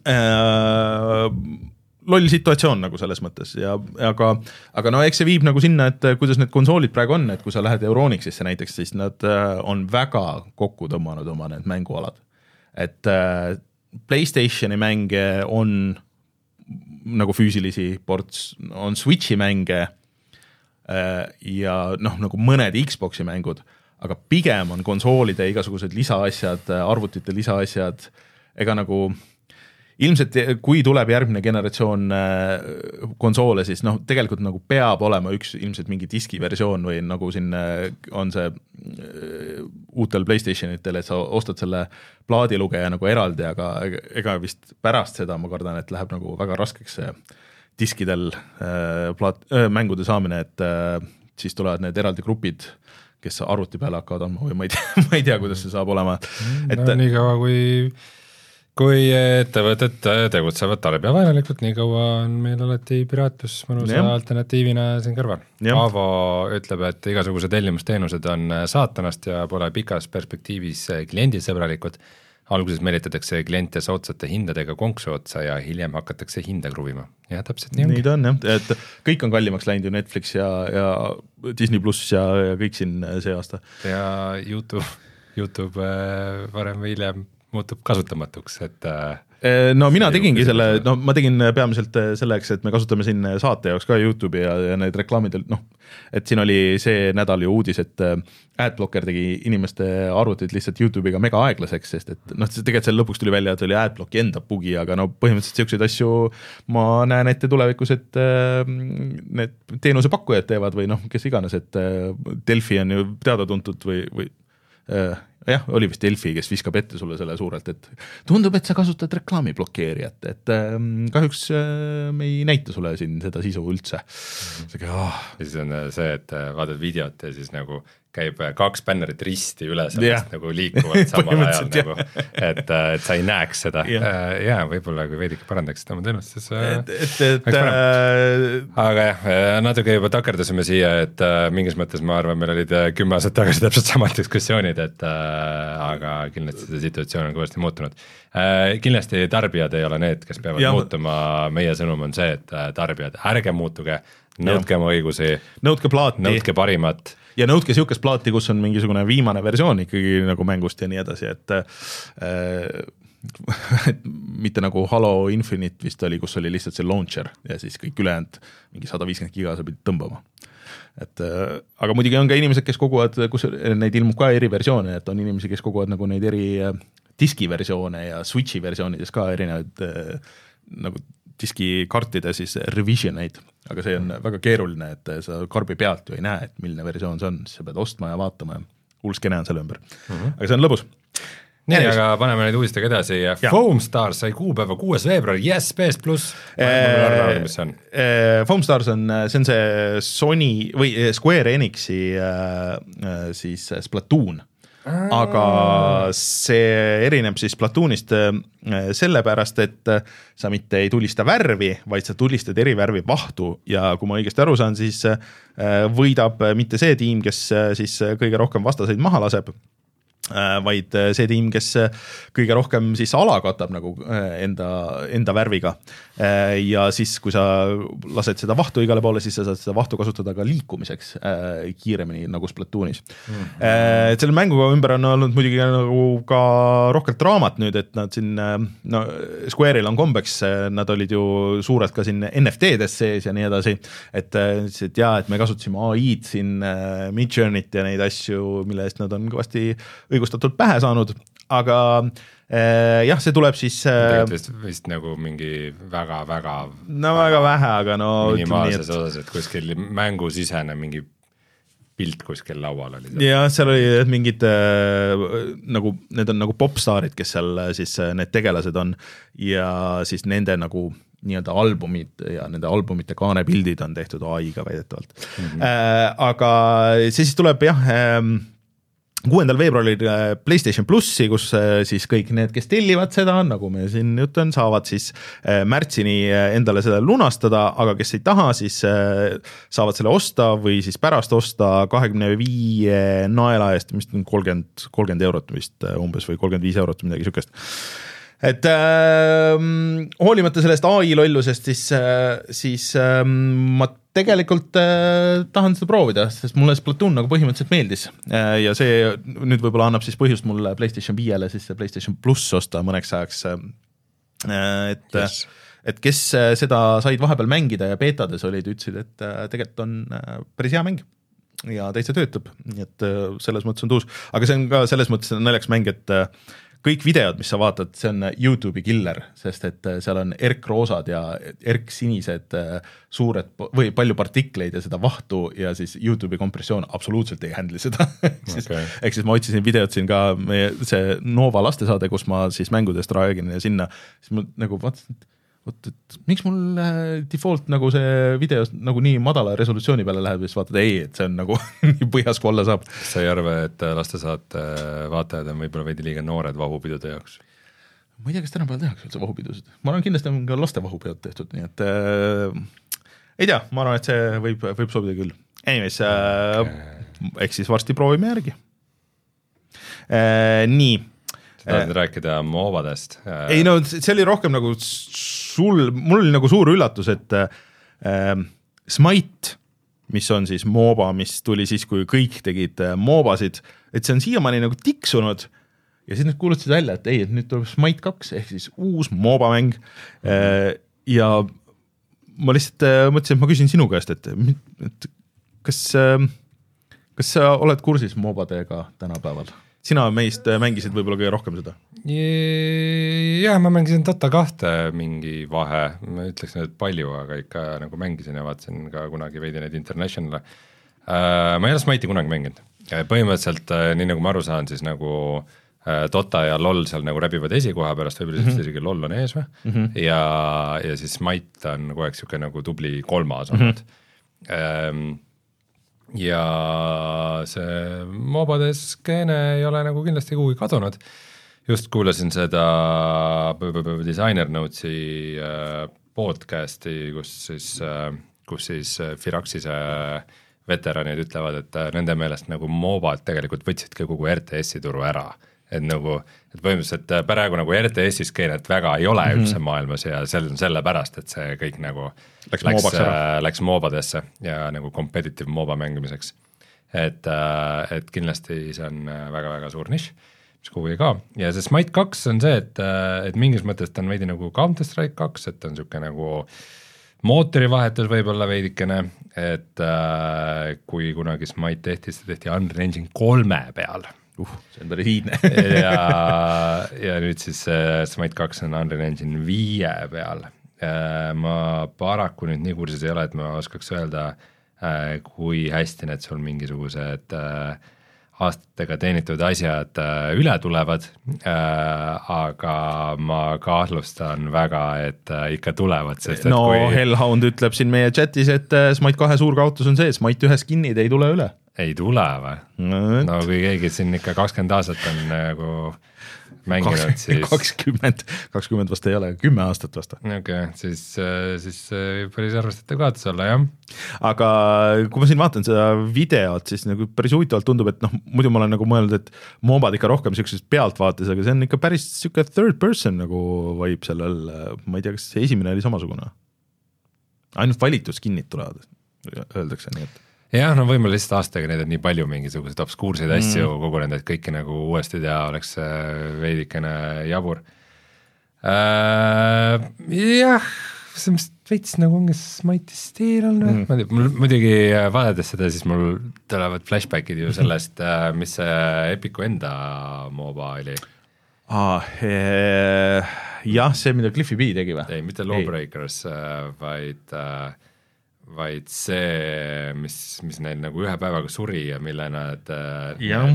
äh, loll situatsioon nagu selles mõttes ja aga, aga no eks see viib nagu sinna, et kuidas need konsoolid praegu on, et kui sa lähed Euronixisse näiteks, siis nad äh, on väga kokku tõmmanud oma need mängualad. et äh, Playstationi mänge on nagu füüsilisi ports, on Switchi mänge äh, ja noh, nagu mõned Xbox'i mängud, aga pigem on konsoolide igasugused lisaasjad, arvutite lisaasjad, ega nagu ilmselt kui tuleb järgmine generatsioon äh, konsoole, siis noh, tegelikult nagu peab olema üks ilmselt mingi diskiversioon või nagu siin äh, on see äh, uutel Playstation itel, et sa ostad selle plaadilugeja nagu eraldi, aga ega vist pärast seda ma kardan, et läheb nagu väga raskeks see diskidel plaat, mängude saamine, et siis tulevad need eraldi grupid kes arvuti peale hakkavad andma või ma ei tea, ma ei tea, kuidas see saab olema, et no, niikaua kui kui ettevõtted tegutsevad tarbijavaenulikult, nii kaua on meil alati piraatlus mõnusa alternatiivina siin kõrval. Aavo ütleb, et igasugused tellimusteenused on saatanast ja pole pikas perspektiivis kliendisõbralikud. alguses meelitatakse kliente soodsate hindadega konksu otsa ja hiljem hakatakse hinda kruvima. jah, täpselt nii ongi. nii ta on jah, et kõik on kallimaks läinud ju Netflix ja, ja Disney pluss ja, ja kõik siin see aasta. ja Youtube, Youtube äh, varem või hiljem muutub kasutamatuks, et äh, no mina tegingi selle, no ma tegin peamiselt äh, selleks, et me kasutame siin äh, saate jaoks ka Youtube'i ja, ja need reklaamid, noh, et siin oli see nädal ju uudis, et Adblocker tegi inimeste arvutid lihtsalt Youtube'iga mega aeglaseks, sest et noh, tegelikult seal lõpuks tuli välja, et oli Adblocki enda bugi, aga no põhimõtteliselt niisuguseid asju ma näen ette tulevikus, et need teenusepakkujad teevad või noh, kes iganes, et Delfi on ju teada-tuntud või, või jah, oli vist Delfi, kes viskab ette sulle selle suurelt, et tundub, et sa kasutad reklaami blokeerijat, et ähm, kahjuks äh, me ei näita sulle siin seda sisu üldse. sihuke oh. ja siis on äh, see, et äh, vaatad videot ja siis nagu käib äh, kaks bännerit risti üle sellest nagu liikuvad samal ajal nagu, et, et sa ei näeks seda. Jah. yeah. ja võib-olla kui veidike parandaksid oma teenust, siis äh, et, et, et äh, aga jah, natuke juba takerdusime siia, et äh, mingis mõttes ma arvan, meil olid äh, kümme aastat tagasi täpselt samad diskussioonid, et äh, aga kindlasti see situatsioon on kõvasti muutunud. Äh,. kindlasti tarbijad ei ole need, kes peavad ja. muutuma, meie sõnum on see, et äh, tarbijad, ärge muutuge, nõudke oma õigusi, nõudke plaati. Nõudke parimat ja nõudke niisugust plaati, kus on mingisugune viimane versioon ikkagi nagu mängust ja nii edasi, et äh, et mitte nagu Halo Infinite vist oli, kus oli lihtsalt see launcher ja siis kõik ülejäänud mingi sada viiskümmend giga sa pidid tõmbama. et äh, aga muidugi on ka inimesed, kes koguvad, kus neid ilmub ka eri versioone, et on inimesi, kes koguvad nagu neid eri äh, diskiversioone ja Switchi versioonides ka erinevaid äh, nagu diskikaartide siis revision eid, aga see on väga keeruline, et sa karbi pealt ju ei näe, et milline versioon see on, siis sa pead ostma ja vaatama ja hull skeene on selle ümber mm. -hmm. aga see on lõbus. nii, aga paneme nüüd uudistega edasi, Jah. Foam Stars sai kuupäeva kuues veebruar, jess, PS pluss, mis see on? Äh, Foam Stars on, see on see Sony või Square Enixi äh, äh, siis Splatoon, aga see erineb siis Splatoonist äh, sellepärast, et äh, sa mitte ei tulista värvi, vaid sa tulistad eri värvi vahtu. Ja kui ma õigesti aru saan, siis äh, võidab mitte see tiim, kes siis kõige rohkem vastaseid maha laseb vaid äh, see tiim, kes äh, kõige rohkem siis ala katab nagu äh, enda, enda värviga. ja siis, kui sa lased seda vahtu igale poole, siis sa saad seda vahtu kasutada ka liikumiseks äh, kiiremini nagu Splatoonis mm. -hmm. et selle mänguga ümber on olnud muidugi nagu ka rohkelt draamat nüüd, et nad siin, no Square'il on kombeks, nad olid ju suured ka siin NFT-des sees ja nii edasi, et äh, ütlesid, et jaa, et me kasutasime ai-d siin äh, Midjourney't ja neid asju, mille eest nad on kõvasti õigustatult pähe saanud, aga äh, jah, see tuleb siis äh, vist, vist nagu mingi väga-väga no väga vähe, aga no minimaalses et osas, et kuskil mängusisene mingi pilt kuskil laual oli. jah, seal oli mingid äh, nagu, need on nagu popstaarid, kes seal äh, siis äh, need tegelased on ja siis nende nagu nii-öelda albumid ja nende albumite kaanepildid on tehtud ai-ga väidetavalt mm. -hmm. Äh, aga see siis tuleb jah ähm, kuuendal veebruaril äh, Playstation plussi, kus äh, siis kõik need, kes tellivad seda, nagu meil siin juttu on, saavad siis äh, märtsini endale seda lunastada, aga kes ei taha, siis saavad selle osta või siis pärast osta kahekümne viie naela eest, mis on kolmkümmend, kolmkümmend eurot vist umbes või kolmkümmend viis eurot midagi siukest et äh, hoolimata sellest ai lollusest, siis äh,, siis äh, ma tegelikult äh, tahan seda proovida, sest mulle Splatoon nagu põhimõtteliselt meeldis äh, ja see nüüd võib-olla annab siis põhjust mulle PlayStation viiele siis see PlayStation pluss osta mõneks ajaks äh,. et yes., et kes äh, seda said vahepeal mängida ja beetades olid, ütlesid, et äh, tegelikult on äh, päris hea mäng ja täitsa töötab, nii et äh, selles mõttes on tuus, aga see on ka selles mõttes naljakas mäng, et äh, kõik videod, mis sa vaatad, see on Youtube'i killer, sest et äh, seal on erkroosad ja erksinised äh, suured või palju partikleid ja seda vahtu ja siis Youtube'i kompressioon absoluutselt ei handle'i seda ehk siis Okei. ehk siis ma otsisin videot siin ka meie see Nova lastesaade, kus ma siis mängudest räägin ja sinna, siis ma nagu vaatasin, et vot, et miks mul äh, default nagu see video nagu nii madala resolutsiooni peale läheb ja siis vaatad, ei, et see on nagu nii põhjas kui olla saab. sa ei arva, et äh, lastesaate vaatajad on võib-olla veidi liiga noored vahupidude jaoks? ma ei tea, kas tänapäeval tehakse üldse vahupidusid, ma arvan, kindlasti on ka laste vahupeod tehtud, nii et äh, ei tea, ma arvan, et see võib, võib sobida küll. Anyways äh,, eks siis varsti proovime järgi äh,. nii tahad nüüd rääkida moobadest? ei no see oli rohkem nagu sul, mul oli nagu suur üllatus, et äh, Smite, mis on siis mooba, mis tuli siis, kui kõik tegid äh, moobasid, et see on siiamaani nagu tiksunud ja siis nad kuulutasid välja, et ei, et nüüd tuleb Smite kaks ehk siis uus mooba mäng äh, ja ma lihtsalt äh, mõtlesin, et ma küsin sinu käest, et, et kas äh,, kas sa oled kursis moobadega tänapäeval? Sina meist äh, mängisid võib-olla kõige rohkem seda jah, ma mängisin Dota kahte mingi vahe, ma ütleks nüüd palju, aga ikka nagu mängisin ja vaatasin ka kunagi veidi neid international'e uh,. ma ei ole Smite'i kunagi mänginud, põhimõtteliselt uh, nii nagu ma aru saan, siis nagu Dota ja LOL seal nagu rebivad esikoha pärast, võib-olla mm -hmm. isegi LOL on ees või mm, -hmm. ja, ja siis Smite on kogu aeg niisugune nagu tubli kolmas olnud mm. -hmm. Ja see mobade skeene ei ole nagu kindlasti kuhugi kadunud, just kuulasin seda Designer Notesi äh, podcast'i, kus siis, äh, kus siis Firaxise veteranid ütlevad, et nende meelest nagu mobad tegelikult võtsidki kogu RTS-i turu ära et nagu, et põhimõtteliselt praegu nagu RTS-i skeenet väga ei ole mm -hmm. üldse maailmas ja see on sellepärast, et see kõik nagu läks, läks, äh, läks moobadesse ja nagu competitive mooba mängimiseks. et, äh, et kindlasti see on väga-väga äh, suur nišš, mis kuhugi ka ja see Smite kaks on see, et, et mingis mõttes ta on veidi nagu Counter Strike kaks, et ta on niisugune nagu mootorivahetus võib-olla veidikene, et äh, kui kunagi Smite tehti, seda tehti Unreal Engine kolme peal uh, see on päris iidne ja, ja nüüd siis äh, Smite kaks on Unreal Engine viie peal. Äh,. ma paraku nüüd nii kursis ei ole, et ma oskaks öelda äh,, kui hästi need sul mingisugused äh, aastatega teenitud asjad äh, üle tulevad. Äh,, aga ma kahtlustan väga, et äh, ikka tulevad, sest et no kui... Hellhound ütleb siin meie chatis, et äh, Smite kahe suur kaotus on see, Smite ühe skin'id ei tule üle ei tule või no,? no kui keegi siin ikka kakskümmend aastat on nagu mänginud, siis kakskümmend, kakskümmend vast ei ole, kümme aastat vast. okei okay,, siis, siis päris arvestatav kaotus olla, jah. aga kui ma siin vaatan seda videot, siis nagu päris huvitavalt tundub, et noh, muidu ma olen nagu mõelnud, et moobad ikka rohkem siukses pealtvaates, aga see on ikka päris sihuke third person nagu vibe sellel, ma ei tea, kas esimene oli samasugune? ainult valitud skin'id tulevad, öeldakse nii, et jah, no võib-olla lihtsalt aastaga neid on nii palju mingisuguseid obskuurseid mm. asju kogunenud, et kõike nagu uuesti teha oleks äh, veidikene jabur äh,. jah, see on vist veits nagu ongi Smite'i stiil on mm., mul muidugi äh, vaadates seda, siis mul tulevad flashback'id ju sellest, äh, mis see Epicu enda MOBA oli ah,. jah, see, mida Cliffi B tegi või? ei, mitte Lawbreakers, vaid äh, vaid see, mis, mis neil nagu ühe päevaga suri ja mille nad jah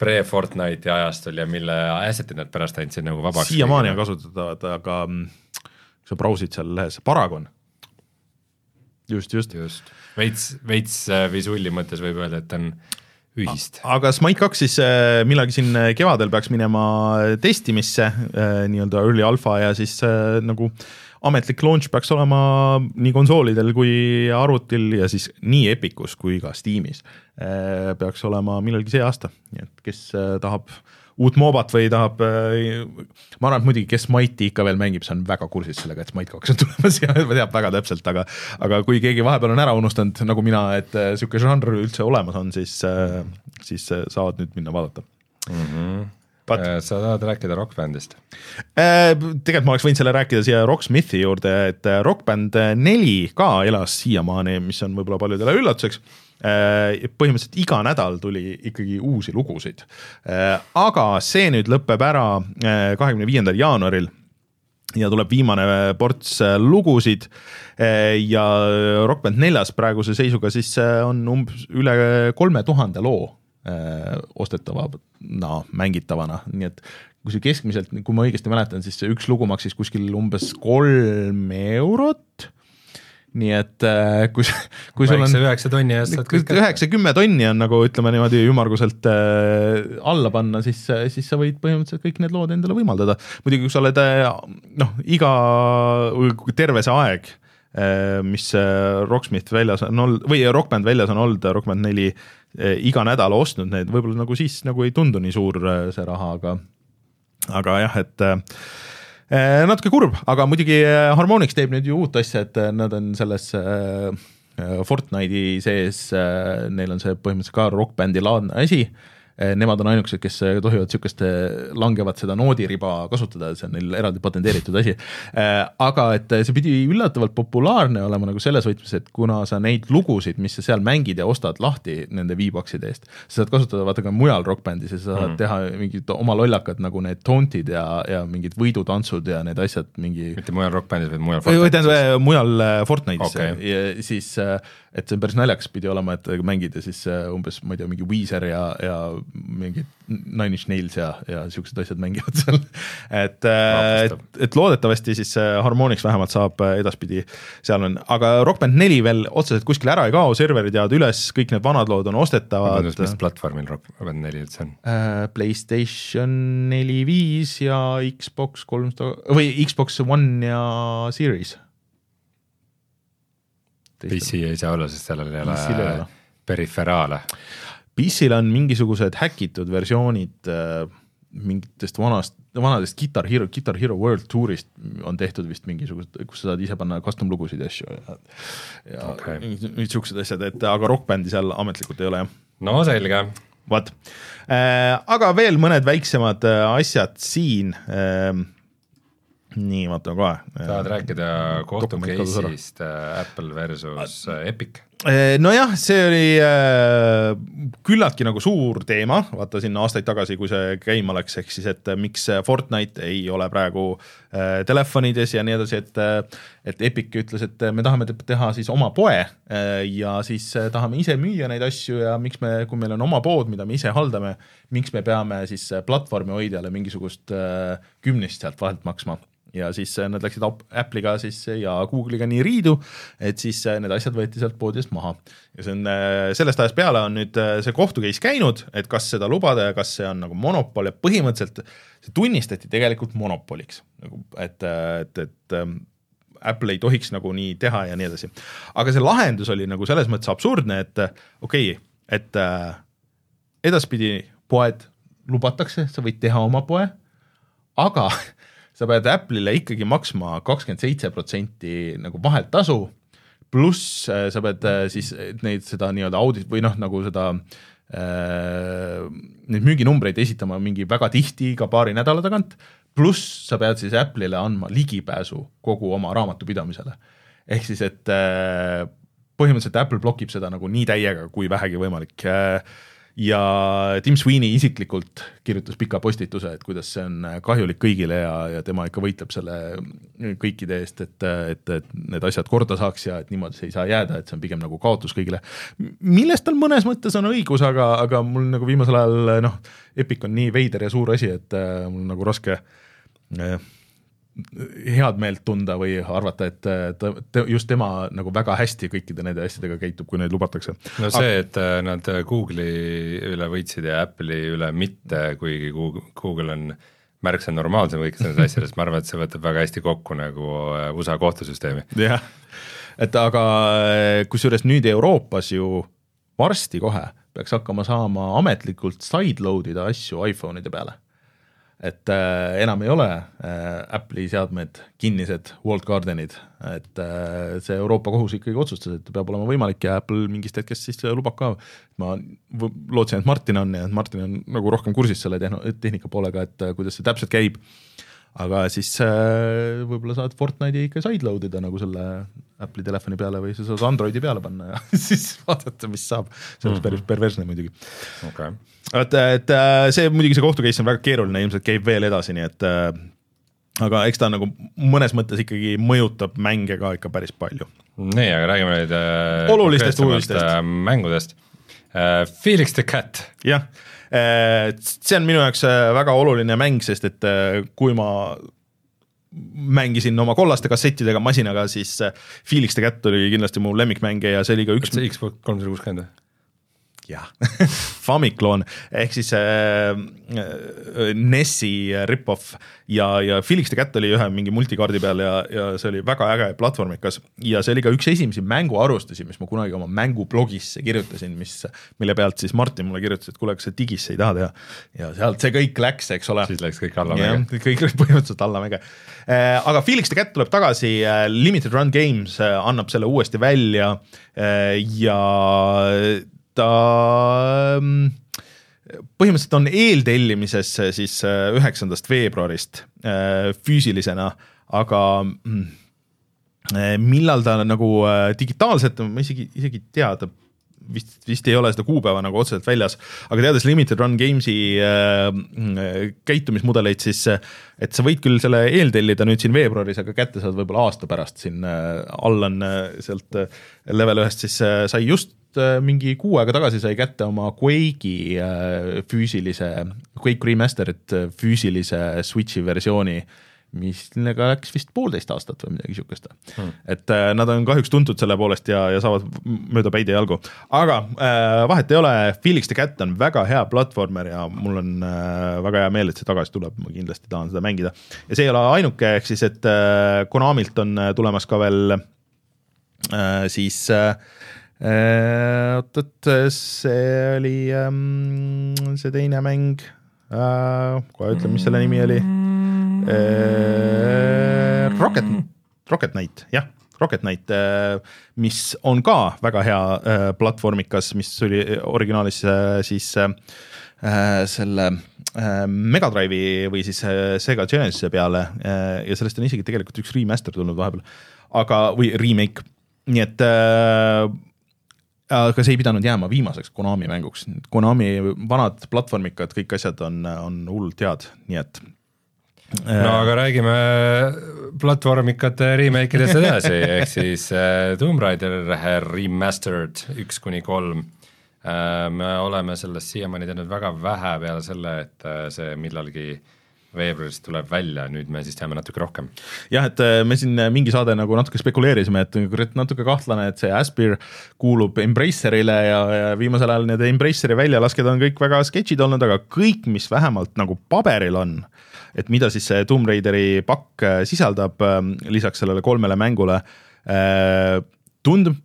pre-Fortnite'i ajastul ja mille asset'id nad pärast andsid nagu vabaks. siiamaani on kasutatavad, aga mm, kui sa brausid seal lehes, Paragon. just, just. just, veits, veits äh, visulli mõttes võib öelda, et on ühist. aga Smite kaks siis äh, millalgi siin kevadel peaks minema testimisse äh, nii-öelda early alpha ja siis nagu äh, ametlik launch peaks olema nii konsoolidel kui arvutil ja siis nii Epicus kui ka Steamis. Äh, peaks olema millalgi see aasta, nii et kes äh, tahab uut moobat või tahab, äh, ma arvan, et muidugi, kes Smite'i ikka veel mängib, see on väga kursis sellega, et Smite kaks on tulemas ja teab väga täpselt, aga aga kui keegi vahepeal on ära unustanud, nagu mina, et niisugune žanr üldse olemas on, siis, siis saavad nüüd minna vaadata mm. -hmm But... Äh, sa tahad rääkida Rock Bandist? Äh, tegelikult ma oleks võinud selle rääkida siia Rocksmithi juurde, et äh, Rock Band neli ka elas siiamaani, mis on võib-olla paljudele üllatuseks. põhimõtteliselt iga nädal tuli ikkagi uusi lugusid. aga see nüüd lõpeb ära kahekümne viiendal jaanuaril ja tuleb viimane ports lugusid ja Rock Band neljas praeguse seisuga siis on umbes üle kolme tuhande loo Äh, ostetavana, mängitavana, nii et kui see keskmiselt, kui ma õigesti mäletan, siis see üks lugu maksis kuskil umbes kolm eurot. Nii et äh, kui, kui sul on üheksa tonni eest saad kõik üheksa-kümme tonni on nagu ütleme niimoodi ümmarguselt äh, alla panna, siis, siis sa võid põhimõtteliselt kõik need lood endale võimaldada. muidugi, kui sa oled äh, noh, iga, terve see aeg äh,, mis äh, Rocksmith väljas on olnud või Rock Band väljas on olnud, Rock Band neli iga nädal ostnud neid, võib-olla nagu siis nagu ei tundu nii suur see raha, aga aga jah, et natuke kurb, aga muidugi Harmonix teeb nüüd ju uut asja, et nad on selles Fortnite'i sees, neil on see põhimõtteliselt ka rokkbändi laadne asi nemad on ainukesed, kes eh, tohivad niisugust langevat seda noodiriba kasutada, see on neil eraldi patenteeritud asi. Eh, aga et see pidi üllatavalt populaarne olema nagu selles võtmes, et kuna sa neid lugusid, mis sa seal mängid ja ostad lahti nende V-Boxide eest, sa saad kasutada vaata ka mujal rokkbändis ja sa saad mm. teha mingid oma lollakad nagu need taunt'id ja, ja mingid võidutantsud ja need asjad mingi mitte mujal rokkbändis, vaid mujal Fortnite'is? tähendab, mujal Fortnite'is okay., siis et see päris naljakas pidi olema, et mängid ja siis äh, umbes, ma ei tea, mingi Weezer ja, ja mingid Nine Inch Nails ja, ja siuksed asjad mängivad seal. et, äh, et, et loodetavasti siis Harmonix vähemalt saab edaspidi, seal on, aga Rock Band neli veel otseselt kuskile ära ei kao, serverid jäävad üles, kõik need vanad lood on ostetavad. mis platvormil Rock Band neli üldse on? PlayStation neli, viis ja Xbox kolmsada või Xbox One ja Series PC ei saa olla, sest sellel ei ole periferaale. PC-l on mingisugused häkitud versioonid äh, mingitest vanast, vanadest Guitar Hero, Guitar Hero World Tourist on tehtud vist mingisugused, kus sa saad ise panna custom lugusid ja asju ja, ja okay. mingid siuksed asjad, et aga Rock Bandi seal ametlikult ei ole jah. no selge. vot äh,, aga veel mõned väiksemad äh, asjad siin äh, nii, vaatame kohe. tahad rääkida kohtu case'ist äh, Apple versus äh, Epic? Äh, nojah, see oli äh, küllaltki nagu suur teema, vaata sinna aastaid tagasi, kui see käima läks, ehk siis, et miks Fortnite ei ole praegu äh, telefonides ja nii edasi, et et Epic ütles, et me tahame teha siis oma poe äh, ja siis tahame ise müüa neid asju ja miks me, kui meil on oma pood, mida me ise haldame, miks me peame siis platvormi hoidjale mingisugust kümnist sealt vahelt maksma ja siis äh, nad läksid Apple'iga siis ja Google'iga nii riidu, et siis äh, need asjad võeti sealt poodidest maha. ja see on, äh, sellest ajast peale on nüüd see kohtu case käinud, et kas seda lubada ja kas see on nagu monopol ja põhimõtteliselt see tunnistati tegelikult monopoliks, nagu et, et, et ähm, Apple ei tohiks nagu nii teha ja nii edasi. aga see lahendus oli nagu selles mõttes absurdne, et okei okay,, et edaspidi poed lubatakse, sa võid teha oma poe, aga sa pead Apple'ile ikkagi maksma kakskümmend seitse protsenti nagu vaheltasu, pluss äh, sa pead äh, siis neid, seda nii-öelda audit või noh, nagu seda äh, neid müüginumbreid esitama mingi väga tihti, ka paari nädala tagant, pluss sa pead siis Apple'ile andma ligipääsu kogu oma raamatupidamisele. ehk siis, et äh, põhimõtteliselt Apple blokib seda nagu nii täiega kui vähegi võimalik äh, ja Tim Sweeney isiklikult kirjutas pika postituse, et kuidas see on kahjulik kõigile ja, ja tema ikka võitleb selle kõikide eest, et, et, et need asjad korda saaks ja et niimoodi see ei saa jääda, et see on pigem nagu kaotus kõigile. millest tal mõnes mõttes on õigus, aga, aga mul nagu viimasel ajal noh, Epic on nii veider ja suur asi, et äh, mul nagu raske äh, head meelt tunda või arvata, et ta, ta, just tema nagu väga hästi kõikide nende asjadega käitub, kui neid lubatakse. no see, et äh, nad Google'i üle võitsid ja Apple'i üle mitte, kuigi Google, on märksa normaalsem kõikides nendes asjades, ma arvan, et see võtab väga hästi kokku nagu äh, USA kohtusüsteemi. jah, et aga äh, kusjuures nüüd Euroopas ju varsti kohe peaks hakkama saama ametlikult sideload ida asju iPhone'ide peale et äh, enam ei ole äh, Apple'i seadmed kinnised walled garden'id, et äh, see Euroopa kohus ikkagi otsustas, et peab olema võimalik ja Apple mingist hetkest siis lubab ka. ma lootsin, et Martin on ja Martin on nagu rohkem kursis selle tehno-, tehnika poolega, et äh, kuidas see täpselt käib aga siis äh, võib-olla saad Fortnite'i ikka sideload ida nagu selle Apple'i telefoni peale või sa saad Androidi peale panna ja siis vaadata, mis saab. see oleks mm -hmm. päris perversne muidugi okay.. et, et äh, see muidugi, see kohtu case on väga keeruline, ilmselt käib veel edasi, nii et äh, aga eks ta nagu mõnes mõttes ikkagi mõjutab mänge ka ikka päris palju. nii, aga räägime nüüd äh, olulistest uudistest äh,, mängudest äh,. Felix the Cat. jah see on minu jaoks äh, väga oluline mäng, sest et äh, kui ma mängisin oma kollaste kassettidega masinaga, siis Felix the Cat oli kindlasti mu lemmikmänge ja see oli ka üks. Xbox kolmsada kuuskümmend või? Jah Famiclone ehk siis äh, äh NES-i rip-off ja, ja Felix the Cat oli ühe mingi multikaardi peal ja, ja see oli väga äge platvormikas ja see oli ka üks esimesi mänguarvustusi, mis ma kunagi oma mängublogisse kirjutasin, mis, mille pealt siis Martin mulle kirjutas, et kuule, kas sa digisse ei taha teha. ja sealt see kõik läks, eks ole. siis läks kõik allamäge. kõik läks põhimõtteliselt allamäge äh,. aga Felix the Cat tuleb tagasi äh,, Limited Run Games äh, annab selle uuesti välja äh, ja ta mm, põhimõtteliselt on eeltellimises siis äh, üheksandast veebruarist äh, füüsilisena, aga mm, äh, millal ta nagu digitaalselt, ma isegi, isegi ei tea, ta vist, vist ei ole seda kuupäeva nagu otseselt väljas, aga teades Limited Run Games'i äh, käitumismudeleid, siis et sa võid küll selle eeltellida nüüd siin veebruaris, aga kätte saad võib-olla aasta pärast siin äh,, Allan äh, sealt äh, level ühest siis äh, sai just äh, mingi kuu aega tagasi sai kätte oma Quake'i äh, füüsilise, Quake Remastered füüsilise Switch'i versiooni äh, millega läks vist poolteist aastat või midagi niisugust hmm.. et äh, nad on kahjuks tuntud selle poolest ja, ja saavad mööda päid ja jalgu, aga äh, vahet ei ole, Felix the Cat on väga hea platvormer ja mul on äh, väga hea meel, et see tagasi tuleb, ma kindlasti tahan seda mängida. ja see ei ole ainuke, ehk siis, et äh, Konamilt on äh, tulemas ka veel äh, siis äh, äh oot-oot, see oli ähm, see teine mäng. Äh,, kohe ütlen, mis selle nimi oli. Äh,. Rocket, Rocket Knight, jah, Rocket Knight äh,, mis on ka väga hea äh, platvormikas, mis oli originaalis äh, siis äh, selle äh, Mega Drive'i või siis äh, Sega Genesis'e peale äh, ja sellest on isegi tegelikult üks remaster tulnud vahepeal, aga, või remake, nii et äh, aga see ei pidanud jääma viimaseks Konami mänguks, Konami vanad platvormikad, kõik asjad on, on hullult head, nii et no aga räägime platvormikate remake idest edasi, ehk siis äh, Tomb Raider remastered üks kuni kolm. Äh, me oleme sellest siiamaani teadnud väga vähe peale selle, et äh, see millalgi veebruaris tuleb välja, nüüd me siis teame natuke rohkem. jah, et me siin mingi saade nagu natuke spekuleerisime, et natuke kahtlane, et see Aspir kuulub Embracerile ja, ja viimasel ajal need Embraceri väljalasked on kõik väga sketšid olnud, aga kõik, mis vähemalt nagu paberil on et mida siis see Tomb Raideri pakk äh, sisaldab ähm, lisaks sellele kolmele mängule, äh, tundub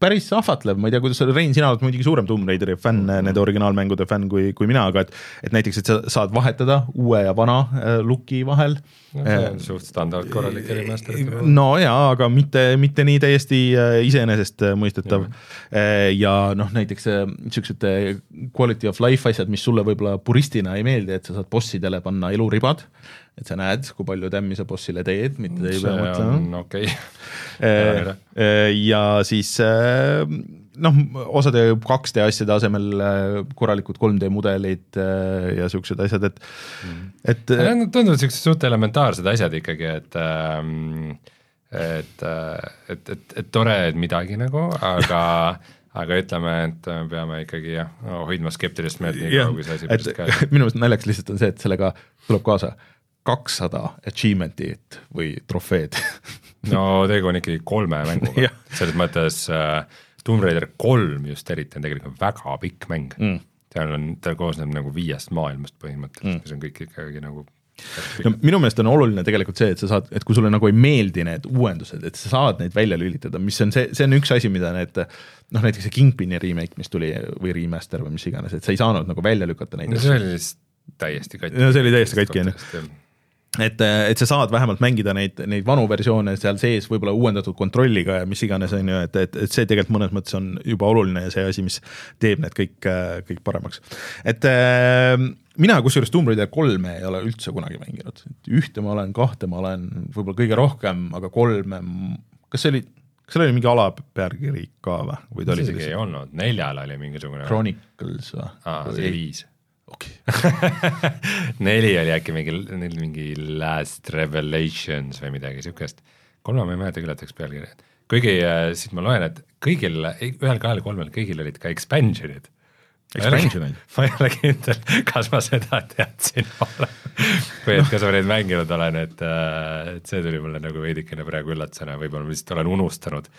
päris ahvatlev, ma ei tea, kuidas Rein, sina oled muidugi suurem Tomb Raideri fänn mm, -hmm. nende originaalmängude fänn kui, kui mina, aga et et näiteks, et sa saad vahetada uue ja vana äh, look'i vahel. no see on suht standard korralik remaster. no jaa, aga mitte, mitte nii täiesti äh, iseenesestmõistetav äh,. ja noh, näiteks niisugused äh, quality of life asjad, mis sulle võib-olla puristina ei meeldi, et sa saad bossidele panna eluribad et sa näed, kui palju tämmi sa bossile teed, mitte ei pea mõtlema. okei okay. ja siis äh, noh, osade 2D asjade asemel äh, korralikud 3D mudelid äh, ja siuksed asjad, et mm., et. tunduvad siuksed suht elementaarsed asjad ikkagi, et ähm, et, et, et, et tore, et midagi nagu, aga aga ütleme, et me peame ikkagi jah, hoidma skeptilist meelt nii kaua, kui see asi pärast käes. minu meelest naljakas lihtsalt on see, et sellega tuleb kaasa kakssada achievement'it või trofeed. No tegu on ikkagi kolme mänguga. Selles mõttes äh, Tomb Raider kolm just eriti on tegelikult väga pikk mäng. Mm.. seal on, ta koosneb nagu viiest maailmast põhimõtteliselt mm., mis on kõik ikkagi nagu no minu meelest on oluline tegelikult see, et sa saad, et kui sulle nagu ei meeldi need uuendused, et sa saad neid välja lülitada, mis on see, see on üks asi, mida need noh, näiteks see Kingpini remake, mis tuli või remaster või mis iganes, et sa ei saanud nagu välja lükata neid no see oli lihtsalt täiesti katki. no see oli täiesti katki, on ju et, et sa saad vähemalt mängida neid, neid vanu versioone seal sees võib-olla uuendatud kontrolliga ja mis iganes, on ju, et, et, et see tegelikult mõnes mõttes on juba oluline ja see asi, mis teeb need kõik, kõik paremaks. et äh, mina kusjuures Tomb Raider kolme ei ole üldse kunagi mänginud, ühte ma olen, kahte ma olen võib-olla kõige rohkem, aga kolme, kas see oli, kas seal oli mingi alapealkiri ka või, või ta oli isegi ei olnud, neljal oli mingisugune Chronicles või? aa, see oli viis okei okay. neli oli äkki mingi, neil mingi Last Revelations või midagi siukest. kolme ma ei mäleta küll, et üks pealkiri. kuigi äh, siit ma loen, et kõigil, ühel, kahel, kolmel, kõigil olid ka expansion'id. Expansion'id? ma ei ole kindel, kas ma seda teadsin või et kas ma neid mänginud olen, et, äh, et see tuli mulle nagu veidikene praegu üllatusena, võib-olla ma lihtsalt olen unustanud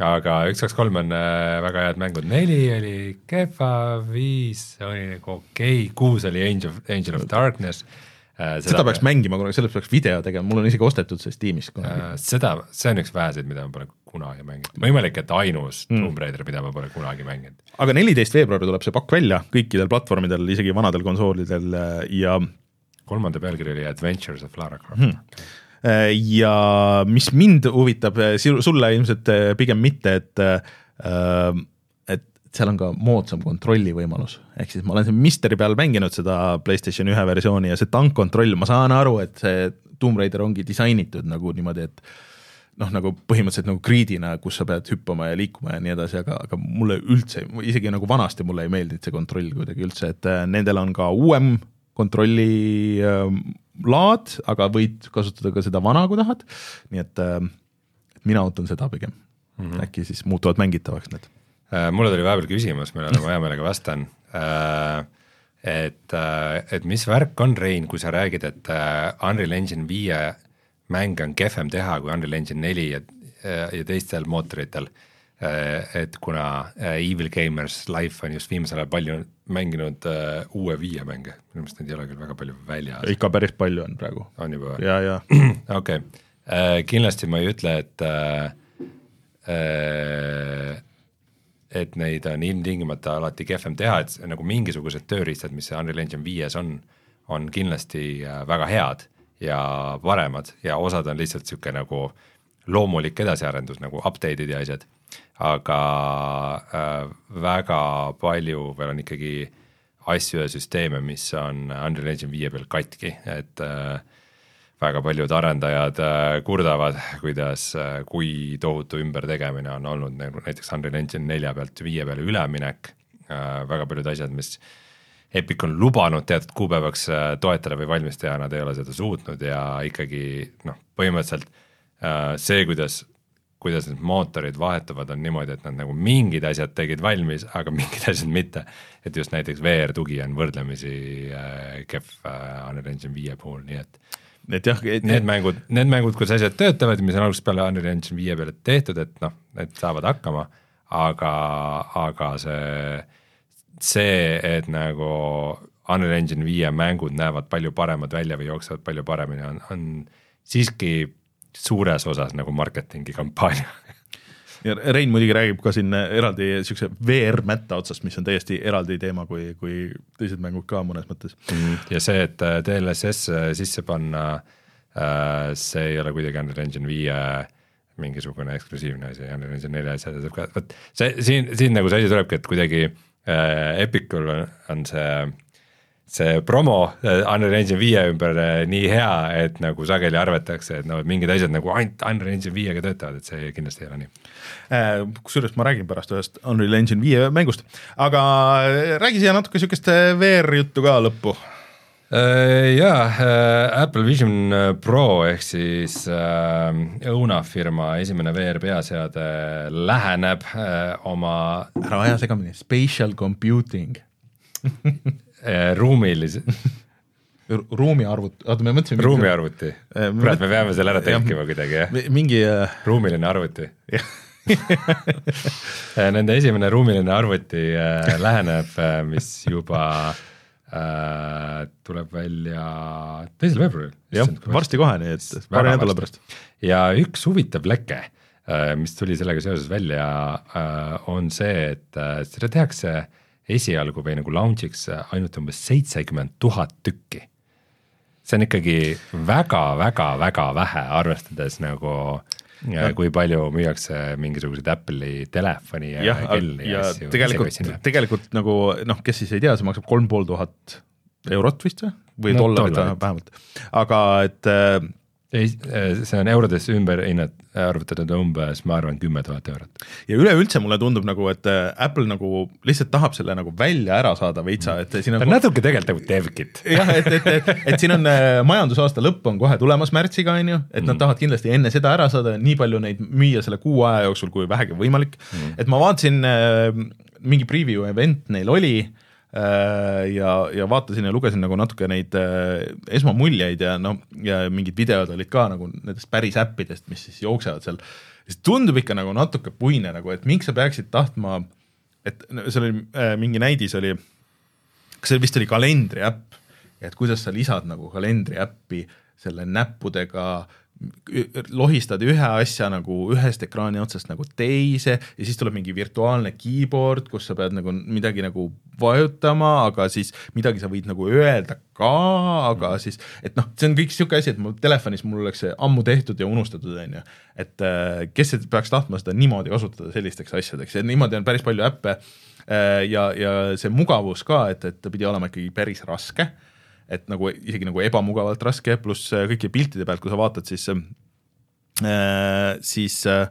aga üks, kaks, kolm on äh, väga head mängud, neli oli kehva, viis oli nagu okei okay., kuus oli Angel, Angel of Darkness äh,. seda, seda peaks mängima kunagi, sellest peaks video tegema, mul on isegi ostetud see Steamis kunagi äh,. seda, see on üks väheseid, mida ma pole kunagi mänginud, võimalik, et ainus mm. Tomb Raider, mida ma pole kunagi mänginud. aga neliteist veebruar tuleb see pakk välja kõikidel platvormidel, isegi vanadel konsoolidel ja kolmanda pealkiri oli Adventures of Lara Croft hmm ja mis mind huvitab, äh, sulle ilmselt äh, pigem mitte, et et seal on ka moodsam kontrolli võimalus, ehk siis ma olen siin Misteri peal mänginud seda PlayStation ühe versiooni ja see tankkontroll, ma saan aru, et see Tomb Raider ongi disainitud nagu niimoodi, et noh, nagu põhimõtteliselt nagu grid'ina, kus sa pead hüppama ja liikuma ja nii edasi, aga, aga mulle üldse, isegi nagu vanasti mulle ei meeldinud see kontroll kuidagi üldse, et äh, nendel on ka uuem kontrolli äh, laad, aga võid kasutada ka seda vana, kui tahad, nii et äh, mina ootan seda pigem mm, -hmm. äkki siis muutuvad mängitavaks need äh,. mulle tuli vahepeal küsimus, millele ma hea meelega vastan äh,, et, äh, et mis värk on, Rein, kui sa räägid, et äh, Unreal Engine viie mänge on kehvem teha kui Unreal Engine neli ja, ja teistel mootoritel et kuna äh, Evil Gamers Life on just viimasel ajal palju mänginud uh, uue viie mänge, minu meelest neid ei ole küll väga palju väljas. ikka päris palju on praegu. on juba või? ja, ja. okei okay. uh,, kindlasti ma ei ütle, et uh, uh, et neid on ilmtingimata alati kehvem teha, et nagu mingisugused tööriistad, mis Unreal Engine viies on, on kindlasti väga head ja paremad ja osad on lihtsalt niisugune nagu loomulik edasiarendus nagu update'id ja asjad aga äh, väga palju veel on ikkagi asju ja süsteeme, mis on Unreal Engine viie peal katki, et äh, väga paljud arendajad äh, kurdavad, kuidas kui tohutu ümbertegemine on olnud nagu näiteks Unreal Engine nelja pealt viie peale üleminek väga paljud asjad, mis Epic on lubanud teatud kuupäevaks toetada või valmis teha, nad ei ole seda suutnud ja ikkagi noh, põhimõtteliselt see, kuidas kuidas need mootorid vahetuvad, on niimoodi, et nad nagu mingid asjad tegid valmis, aga mingid asjad mitte. et just näiteks VR tugi on võrdlemisi äh, kehv äh, Unreal Engine viie puhul, nii et et jah. Need mängud, need mängud, kus asjad töötavad, mis on algusest peale Unreal Engine viie peale tehtud, et noh, need saavad hakkama, aga, aga see, see, et nagu Unreal Engine viie mängud näevad palju paremad välja või jooksevad palju paremini, on, on siiski suures osas nagu marketingi kampaania ja Rein muidugi räägib ka siin eraldi niisuguse VR-mätta otsast, mis on täiesti eraldi teema kui, kui teised mängud ka mõnes mõttes mm,. ja see, et äh, DLSS äh, sisse panna, äh, see ei ole kuidagi Unreal Engine viie mingisugune eksklusiivne asi, Unreal Engine nelja asja saab ka, vot see siin, siin nagu see asi tulebki, et kuidagi äh, Epicul on, on see see promo äh, Unreal Engine viie ümber äh, nii hea, et nagu sageli arvatakse, et no mingid asjad nagu ainult Unreal Engine viiega töötavad, et see kindlasti ei ole nii. Äh, kusjuures ma räägin pärast ühest Unreal Engine viie mängust, aga räägi siia natuke niisugust VR-juttu ka lõppu. Jaa, Apple Vision Pro ehk siis õunafirma esimene VR peaseade läheneb oma ära aja segamini, spatial computing Äh, ruumilise ruumiarvuti, oota me mõtlesime ruumiarvuti, äh, kurat, me peame selle ära tõlkima kuidagi, jah? mingi uh... ruumiline arvuti Nende esimene ruumiline arvuti äh, läheneb äh,, mis juba äh, tuleb välja teisel veebruaril. jah, varsti kohe, nii et paari nädala pärast. ja üks huvitav leke äh,, mis tuli sellega seoses välja äh,, on see, et äh, seda tehakse äh, esialgu või nagu launch'iks ainult umbes seitsekümmend tuhat tükki. see on ikkagi väga-väga-väga vähe, arvestades nagu ja kui palju müüakse mingisuguseid Apple'i telefoni ja, ja kelli ja, ja tegelikult, tegelikult nagu noh, kes siis ei tea, see maksab kolm pool tuhat eurot vist või, või no, dollarit. vähemalt, aga et äh, ei, see on eurodes ümber hinnat, arvutatud umbes, ma arvan, kümme tuhat eurot. ja üleüldse mulle tundub nagu, et äh, Apple nagu lihtsalt tahab selle nagu välja ära saada veitsa, et siin on. ta on natuke tegelikult nagu DevKit. jah, et, et, et, et siin on äh, majandusaasta lõpp on kohe tulemas märtsiga, on ju, et nad mm. tahavad kindlasti enne seda ära saada, nii palju neid müüa selle kuu aja jooksul, kui vähegi võimalik mm.. et ma vaatasin, äh, mingi preview event neil oli Äh, ja, ja vaatasin ja lugesin nagu natuke neid äh, esmamuljeid ja noh, ja mingid videod olid ka nagu nendest päris äppidest, mis siis jooksevad seal, siis tundub ikka nagu natuke puine nagu, et miks sa peaksid tahtma, et seal oli äh, mingi näidis oli, kas see vist oli kalendriäpp, et kuidas sa lisad nagu kalendriäppi selle näppudega äh, lohistad ühe asja nagu ühest ekraani otsast nagu teise ja siis tuleb mingi virtuaalne keyboard, kus sa pead nagu midagi nagu vajutama, aga siis midagi sa võid nagu öelda ka, aga mm. siis, et noh, see on kõik niisugune asi, et mul telefonis mul oleks see ammu tehtud ja unustatud, on ju. et äh, kes peaks tahtma seda niimoodi kasutada sellisteks asjadeks ja niimoodi on päris palju äppe äh, ja, ja see mugavus ka, et, et ta pidi olema ikkagi päris raske et nagu isegi nagu ebamugavalt raske, pluss äh, kõiki piltide pealt, kui sa vaatad, siis äh, siis äh,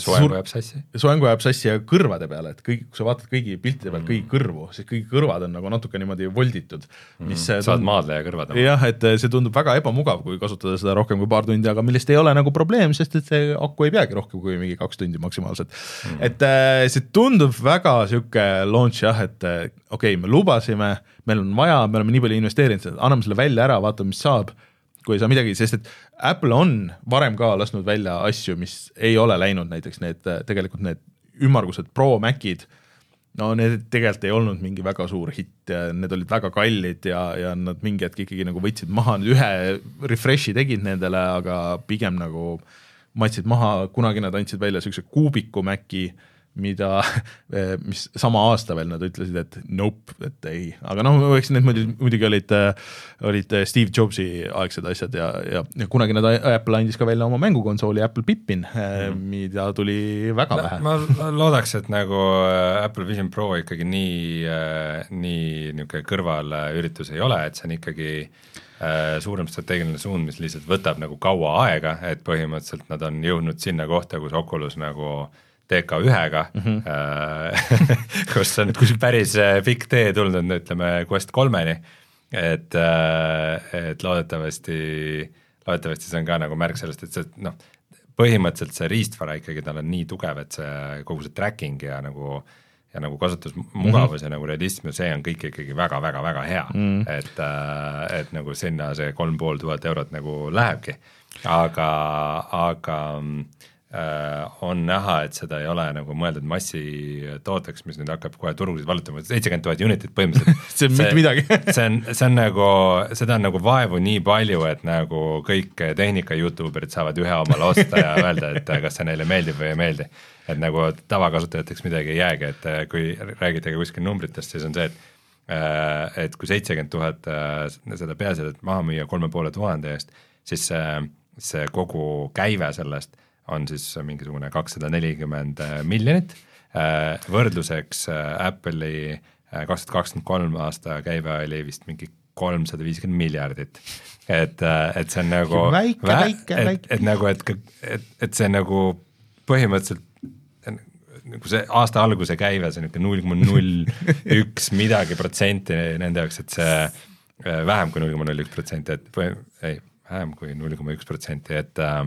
soengu jääb sassi. soengu jääb sassi ja kõrvade peale, et kõik, kui sa vaatad kõigi piltide pealt kõigi kõrvu, siis kõigi kõrvad on nagu natuke niimoodi volditud, mis mm, saad maadleja kõrvad. jah, et see tundub väga ebamugav, kui kasutada seda rohkem kui paar tundi, aga millest ei ole nagu probleem, sest et see aku ei peagi rohkem kui mingi kaks tundi maksimaalselt mm. et äh, see tundub väga niisugune launch jah, et äh, okei okay,, me lubasime, meil on vaja, me oleme nii palju investeerinud, anname selle välja ära, vaatame, mis saab kui ei saa midagi, sest et Apple on varem ka lasknud välja asju, mis ei ole läinud, näiteks need tegelikult need ümmargused Pro Macid, no need tegelikult ei olnud mingi väga suur hitt need olid väga kallid ja, ja nad mingi hetk ikkagi nagu võtsid maha, ühe refresh'i tegid nendele, aga pigem nagu matsid maha, kunagi nad andsid välja niisuguse kuubiku Maci mida, mis sama aasta veel nad ütlesid, et nope, et ei, aga noh, eks need muidugi, muidugi olid, olid Steve Jobsi aegsed asjad ja, ja, ja kunagi nad, Apple andis ka välja oma mängukonsooli Apple Pippin mm., mida tuli väga no, vähe. ma loodaks, et nagu Apple Vision Pro ikkagi nii, nii niisugune kõrvalüritus ei ole, et see on ikkagi suurem strateegiline suund, mis lihtsalt võtab nagu kaua aega, et põhimõtteliselt nad on jõudnud sinna kohta, kus Oculus nagu äh, TK1-ga mm, -hmm. kus on päris äh, pikk tee tulnud, ütleme Quest kolmeni, et, äh, et loodetavasti, loodetavasti see on ka nagu märk sellest, et see noh, põhimõtteliselt see riistvara ikkagi tal on nii tugev, et see kogu see tracking ja nagu ja nagu kasutusmugavus mm -hmm. ja nagu realism ja see on kõik ikkagi väga-väga-väga hea mm, -hmm. et, äh, et nagu sinna see kolm pool tuhat eurot nagu lähebki, aga, aga Äh, on näha, et seda ei ole nagu mõeldud massitooteks, mis nüüd hakkab kohe turgusid vallutama, seitsekümmend tuhat unitit põhimõtteliselt. See on mitte midagi. see on, see on nagu, seda on nagu vaevu nii palju, et nagu kõik tehnika Youtuberid saavad ühe omale osta ja öelda, et kas see neile meeldib või ei meeldi. et nagu tavakasutajateks midagi ei jäägi, et kui räägite ka kuskil numbritest, siis on see, et äh, et kui seitsekümmend tuhat äh, seda peaasjaliselt maha müüa kolme poole tuhande eest, siis see, see kogu käive sellest on siis mingisugune kakssada nelikümmend äh, miljonit, äh, võrdluseks äh, Apple'i kaks tuhat kakskümmend kolm aasta käive oli vist mingi kolmsada viiskümmend miljardit. et, et see on nagu väike, väike, väike. et nagu, et, et, et see nagu põhimõtteliselt nagu see aasta alguse käive, see niisugune null koma null üks midagi protsenti nende jaoks, et see vähem kui null koma null üks protsenti, et või ei, vähem kui null koma üks protsenti, et äh,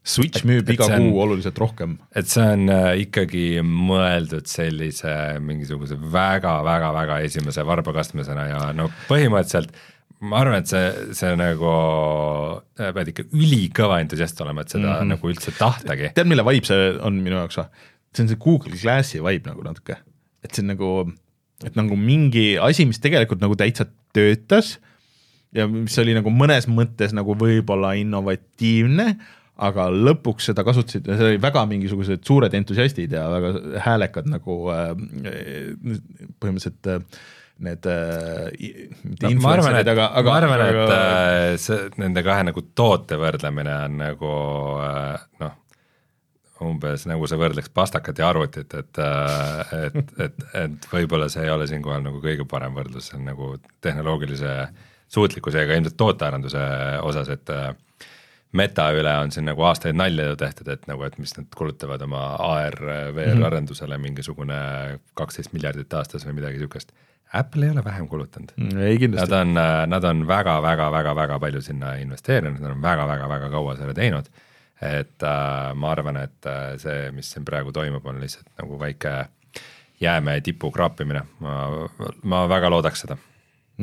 Switch müüb et, iga et kuu on, oluliselt rohkem. et see on äh, ikkagi mõeldud sellise mingisuguse väga-väga-väga esimese varbakastmesena ja no põhimõtteliselt ma arvan, et see, see nagu, äh, pead ikka ülikõva entusiast olema, et seda mm -hmm. nagu üldse tahtagi. tead, mille vibe see on minu jaoks või? see on see Google Glassi vibe nagu natuke, et see on nagu, et nagu mingi asi, mis tegelikult nagu täitsa töötas ja mis oli nagu mõnes mõttes nagu võib-olla innovatiivne aga lõpuks seda kasutasid, see oli väga mingisugused suured entusiastid ja väga häälekad nagu äh, põhimõtteliselt äh, need mitte no, influencer'id, aga, aga ma arvan, et aga... Äh, see, nende kahe nagu toote võrdlemine on nagu noh, umbes nagu sa võrdleks pastakat ja arvutit, et et, et, et võib-olla see ei ole siinkohal nagu kõige parem võrdlus, see on nagu tehnoloogilise suutlikkusega ilmselt tootearenduse osas, et äh, meta üle on siin nagu aastaid nalja ju tehtud, et nagu, et mis nad kulutavad oma AR, VR mm -hmm. arendusele mingisugune kaksteist miljardit aastas või midagi niisugust. Apple ei ole vähem kulutanud mm,. Nad on, nad on väga-väga-väga-väga palju sinna investeerinud, nad on väga-väga-väga kaua selle teinud. et äh, ma arvan, et äh, see, mis siin praegu toimub, on lihtsalt nagu väike jäämäe tipu kraapimine, ma, ma väga loodaks seda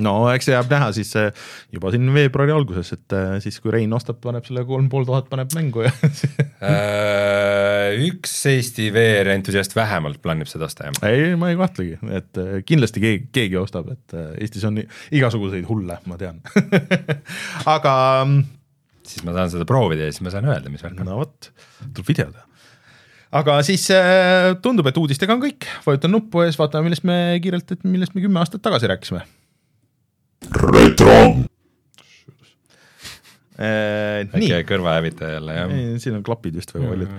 no eks see jääb näha siis äh, juba siin veebruari alguses, et äh, siis kui Rein ostab, paneb selle kolm pool tuhat, paneb mängu ja äh, üks Eesti VR entusiast vähemalt plaanib seda osta, jah? ei, ma ei kahtlegi, et kindlasti keegi, keegi ostab, et Eestis on igasuguseid hulle, ma tean aga mm, siis ma saan seda proovida ja siis ma saan öelda, mis värk on. no vot, tuleb video teha aga siis tundub, et uudistega on kõik, vajutan nuppu ja siis vaatame, millest me kiirelt, et millest me kümme aastat tagasi rääkisime retro äh,. väike kõrvahävitaja jälle, jah. siin on klapid vist väga paljud.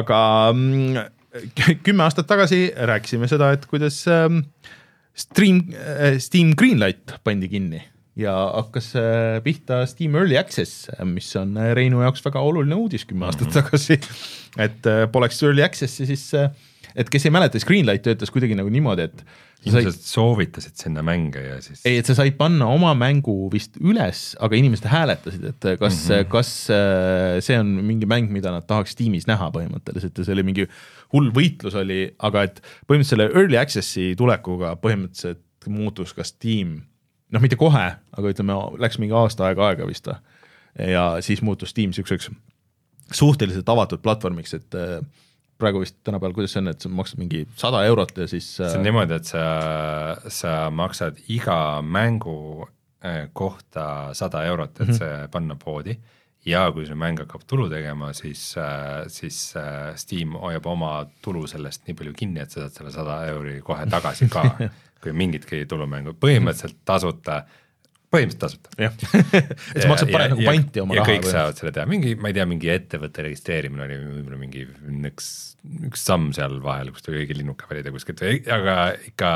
aga mm, kümme aastat tagasi rääkisime seda, et kuidas ähm, Stream äh,, Steam Greenlight pandi kinni ja hakkas äh, pihta Steam Early Access, mis on äh, Reinu jaoks väga oluline uudis kümme aastat mm -hmm. tagasi. et äh, poleks Early Access'i, siis et kes ei mäleta, siis Greenlight töötas kuidagi nagu niimoodi, et ilmselt said... soovitasid sinna mänge ja siis ei, et sa said panna oma mängu vist üles, aga inimesed hääletasid, et kas mm, -hmm. kas see on mingi mäng, mida nad tahaks tiimis näha põhimõtteliselt ja see oli mingi hull võitlus oli, aga et põhimõtteliselt selle Early Access'i tulekuga põhimõtteliselt muutus ka Steam noh, mitte kohe, aga ütleme, läks mingi aasta aega aega vist või. ja siis muutus Steam niisuguseks suhteliselt avatud platvormiks, et äh, praegu vist tänapäeval, kuidas see on, et sa maksad mingi sada eurot ja siis äh, see on niimoodi, et sa, sa maksad iga mängu äh, kohta sada eurot, et mm -hmm. see panna poodi ja kui see mäng hakkab tulu tegema, siis, siis Steam hoiab oma tulu sellest nii palju kinni, et sa saad selle sada euri kohe tagasi ka kui mingitki tulumängu, põhimõtteliselt tasuta põhimõtteliselt tasuta. jah et sa maksad parem nagu panti oma ja raha. kõik või... saavad selle teha, mingi, ma ei tea, mingi ettevõtte registreerimine oli võib-olla mingi üks, üks samm seal vahel, kus tuli õige linnuke valida kuskilt aga ikka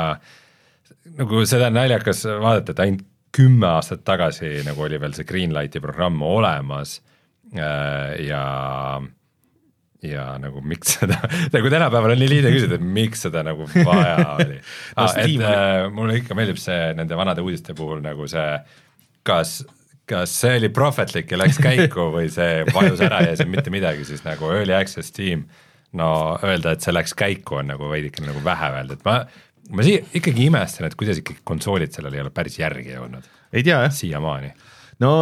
nagu seda on naljakas vaadata, et ainult kümme aastat tagasi nagu oli veel see Greenlighti programm olemas äh, ja ja nagu miks seda, nagu tänapäeval on nii lihtne küsida, et miks seda nagu vaja oli ah,. et äh, mulle ikka meeldib see nende vanade uudiste puhul nagu see, kas, kas see oli prohvetlik ja läks käiku või see vajus ära ja ei saanud mitte midagi, siis nagu early access tiim, no öelda, et see läks käiku, on nagu veidikene nagu vähe öelda, et ma, ma siia ikkagi imestan, et kuidas ikkagi konsoolid sellele ei ole päris järgi jõudnud. ei tea jah. siiamaani no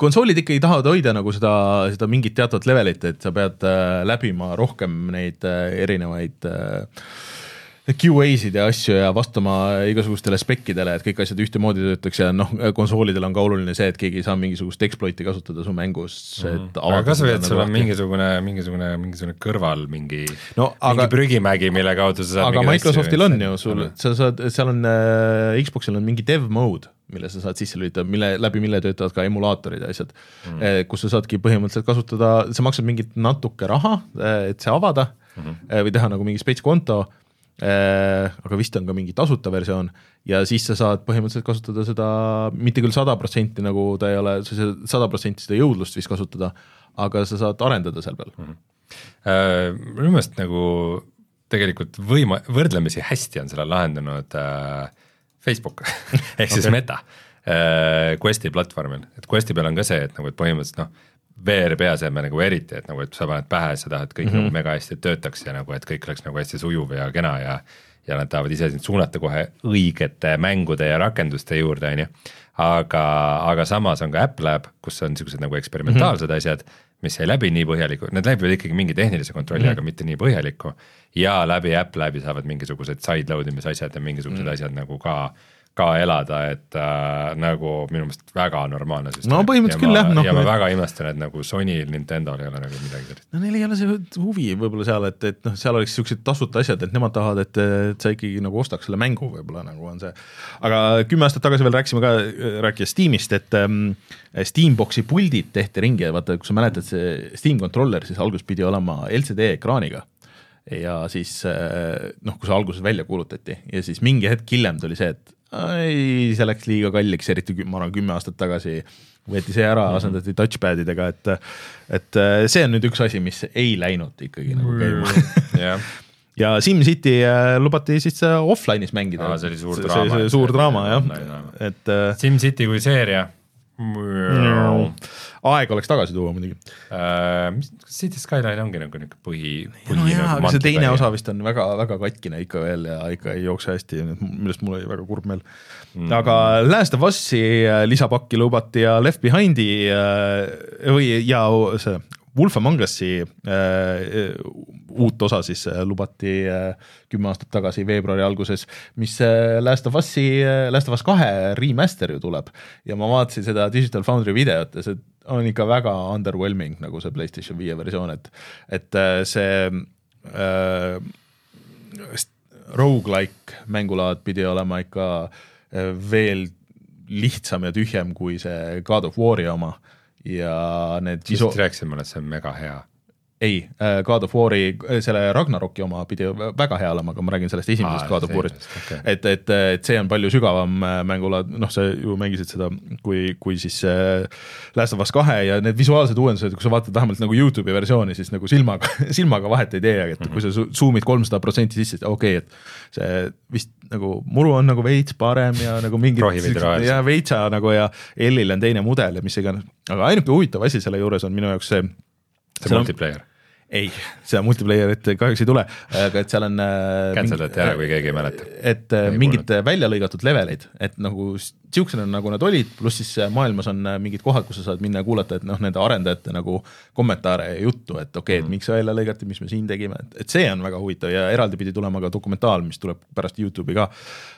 konsoolid ikkagi tahavad hoida nagu seda, seda mingit teatavat levelit, et sa pead äh, läbima rohkem neid äh, erinevaid äh, QA-sid ja asju ja vastama igasugustele spekkidele, et kõik asjad ühtemoodi töötaks ja noh, konsoolidel on ka oluline see, et keegi ei saa mingisugust exploit'i kasutada su mängus mm, et aga kasvõi, et sul on nagu mingisugune, mingisugune, mingisugune kõrval mingi no,, mingi prügimägi, mille kaudu sa saad aga Microsoftil asju, on ju, sul, sa saad, seal on äh,, Xboxil on mingi dev mode mille sa saad sisse lülitada, mille, läbi mille töötavad ka emulaatorid ja asjad mm., kus sa saadki põhimõtteliselt kasutada, sa maksad mingit natuke raha, eh, et see avada mm -hmm. või teha nagu mingi spets konto, aga vist on ka mingi tasuta versioon ja siis sa saad põhimõtteliselt kasutada seda, mitte küll sada protsenti, nagu ta ei ole, sa ei saa sada protsenti seda jõudlust vist kasutada, aga sa saad arendada seal peal mm. -hmm. Minu meelest nagu tegelikult võima-, võrdlemisi hästi on selle lahendanud äh, Facebook ehk siis okay. Meta äh, Questi platvormil, et Questi peal on ka see, et nagu, et põhimõtteliselt noh, VR peasemel nagu eriti, et nagu, et sa paned pähe, sa tahad kõik mm -hmm. nagu mega hästi töötaks ja nagu, et kõik oleks nagu hästi sujuv ja kena ja ja nad tahavad ise sind suunata kohe õigete mängude ja rakenduste juurde, on ju. aga, aga samas on ka App Lab, kus on niisugused nagu eksperimentaalsed mm -hmm. asjad, mis ei läbi nii põhjalikult, need läbivad ikkagi mingi tehnilise kontrolli mm, -hmm. aga mitte nii põhjalikku. ja läbi App Labi saavad mingisugused side-load imise asjad ja mingisugused mm -hmm. asjad nagu ka ka elada, et äh, nagu minu meelest väga normaalne süsteem. no põhimõtteliselt küll jah, noh. ja ma väga imestan, et nagu Sonyl, Nintendo'l ei ole nagu midagi sellist. no neil ei ole see huvi võib-olla seal, et, et noh, seal oleks niisugused tasuta asjad, et nemad tahavad, et, et sa ikkagi nagu ostaks selle mängu võib-olla nagu on see. aga kümme aastat tagasi veel rääkisime ka, rääkides Steamist, et ähm, Steamboxi puldid tehti ringi ja vaata, kui sa mäletad, see Steam controller siis alguses pidi olema LCD ekraaniga ja siis äh, noh, kui see alguses välja kuulutati ja siis mingi hetk hiljem tuli see, et ei, see läks liiga kalliks, eriti ma arvan, kümme aastat tagasi võeti see ära, mhm. asendati touchpad idega, et et äh, see on nüüd üks asi, mis ei läinud ikkagi nagu käima. ja SimCity äh, lubati siis äh, offline'is mängida. see oli suur draama. see oli suur draama jah, et SimCity kui seeria aeg oleks tagasi tuua muidugi uh,. City Skyline ongi nagu niisugune põhi, põhi. no jaa, aga see teine osa vist on väga, väga katkine ikka veel ja ikka ei jookse hästi, millest mul oli väga kurb meel mm. aga Last of Us'i äh, lisapakki lubati ja Left Behind'i äh, või ja see Wolf Among Us'i äh, uut osa siis äh, lubati äh, kümme aastat tagasi veebruari alguses, mis äh, Last of Us'i äh,, Last of Us kahe remaster ju tuleb. Ja ma vaatasin seda Digital Foundry videot ja see on ikka väga underwhelming nagu see PlayStation viie versioon, et et äh, see äh, rogu-like mängulaad pidi olema ikka äh, veel lihtsam ja tühjem kui see God of War'i oma ja need visu-. sa rääkisid mulle, et see on mega hea. Ei, God of War'i, selle Ragnaroki oma pidi väga hea olema, aga ma räägin sellest esimesest Aa, God of War'ist. okei. et, et, et see on palju sügavam äh, mängulaad, noh, sa ju mängisid seda, kui, kui siis äh, Last of Us kahe ja need visuaalsed uuendused, kui sa vaatad vähemalt nagu Youtube'i versiooni, siis nagu silmaga, silmaga vahet ei tee, et kui sa su- zoom'id kolmsada protsenti sisse, siis okei okay,, et see vist nagu muru on nagu veits parem ja nagu mingid ja veitsa nagu ja L-il on teine mudel ja mis iganes, aga ainuke huvitav asi selle juures on minu jaoks see see multiplayer ei, seda multiplayerit kahjuks ei tule, aga et seal on cancel dati ära, kui keegi ei mäleta. et äh, Ei mingid välja lõigatud leveleid, et nagu siuksena, nagu nad olid, pluss siis äh, maailmas on äh, mingid kohad, kus sa saad minna ja kuulata, et noh, nende arendajate nagu kommentaare ja juttu, et okei okay,, et miks see välja lõigati, mis me siin tegime, et, see on väga huvitav ja eraldi pidi tulema ka dokumentaal, mis tuleb pärast Youtube'i ka.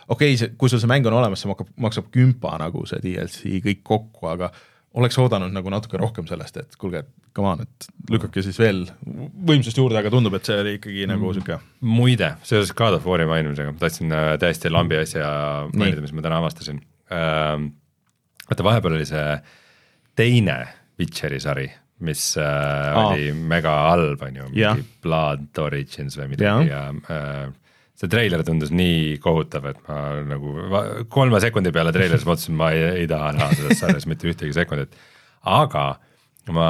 okei okay,, kui sul see mäng on olemas, see maksab, maksab kümpa nagu see DLC kõik kokku, aga oleks oodanud nagu natuke rohkem sellest, et kuulge, come on, et lükake siis veel võimsust juurde, aga tundub, et see oli ikkagi nagu sihuke muide, seoses God of War'i mainimisega, ma tahtsin äh, täiesti lambi asja mainida, mis ma täna avastasin ähm,. vaata, vahepeal oli see teine Witcheri sari, mis äh, Aa. oli mega halb, on ju, mingi Blood Origins või midagi ja äh, see treiler tundus nii kohutav, et ma nagu kolme sekundi peale treileris mõtlesin, ma ei, ei taha näha sellest sarjast mitte ühtegi sekundit, aga ma,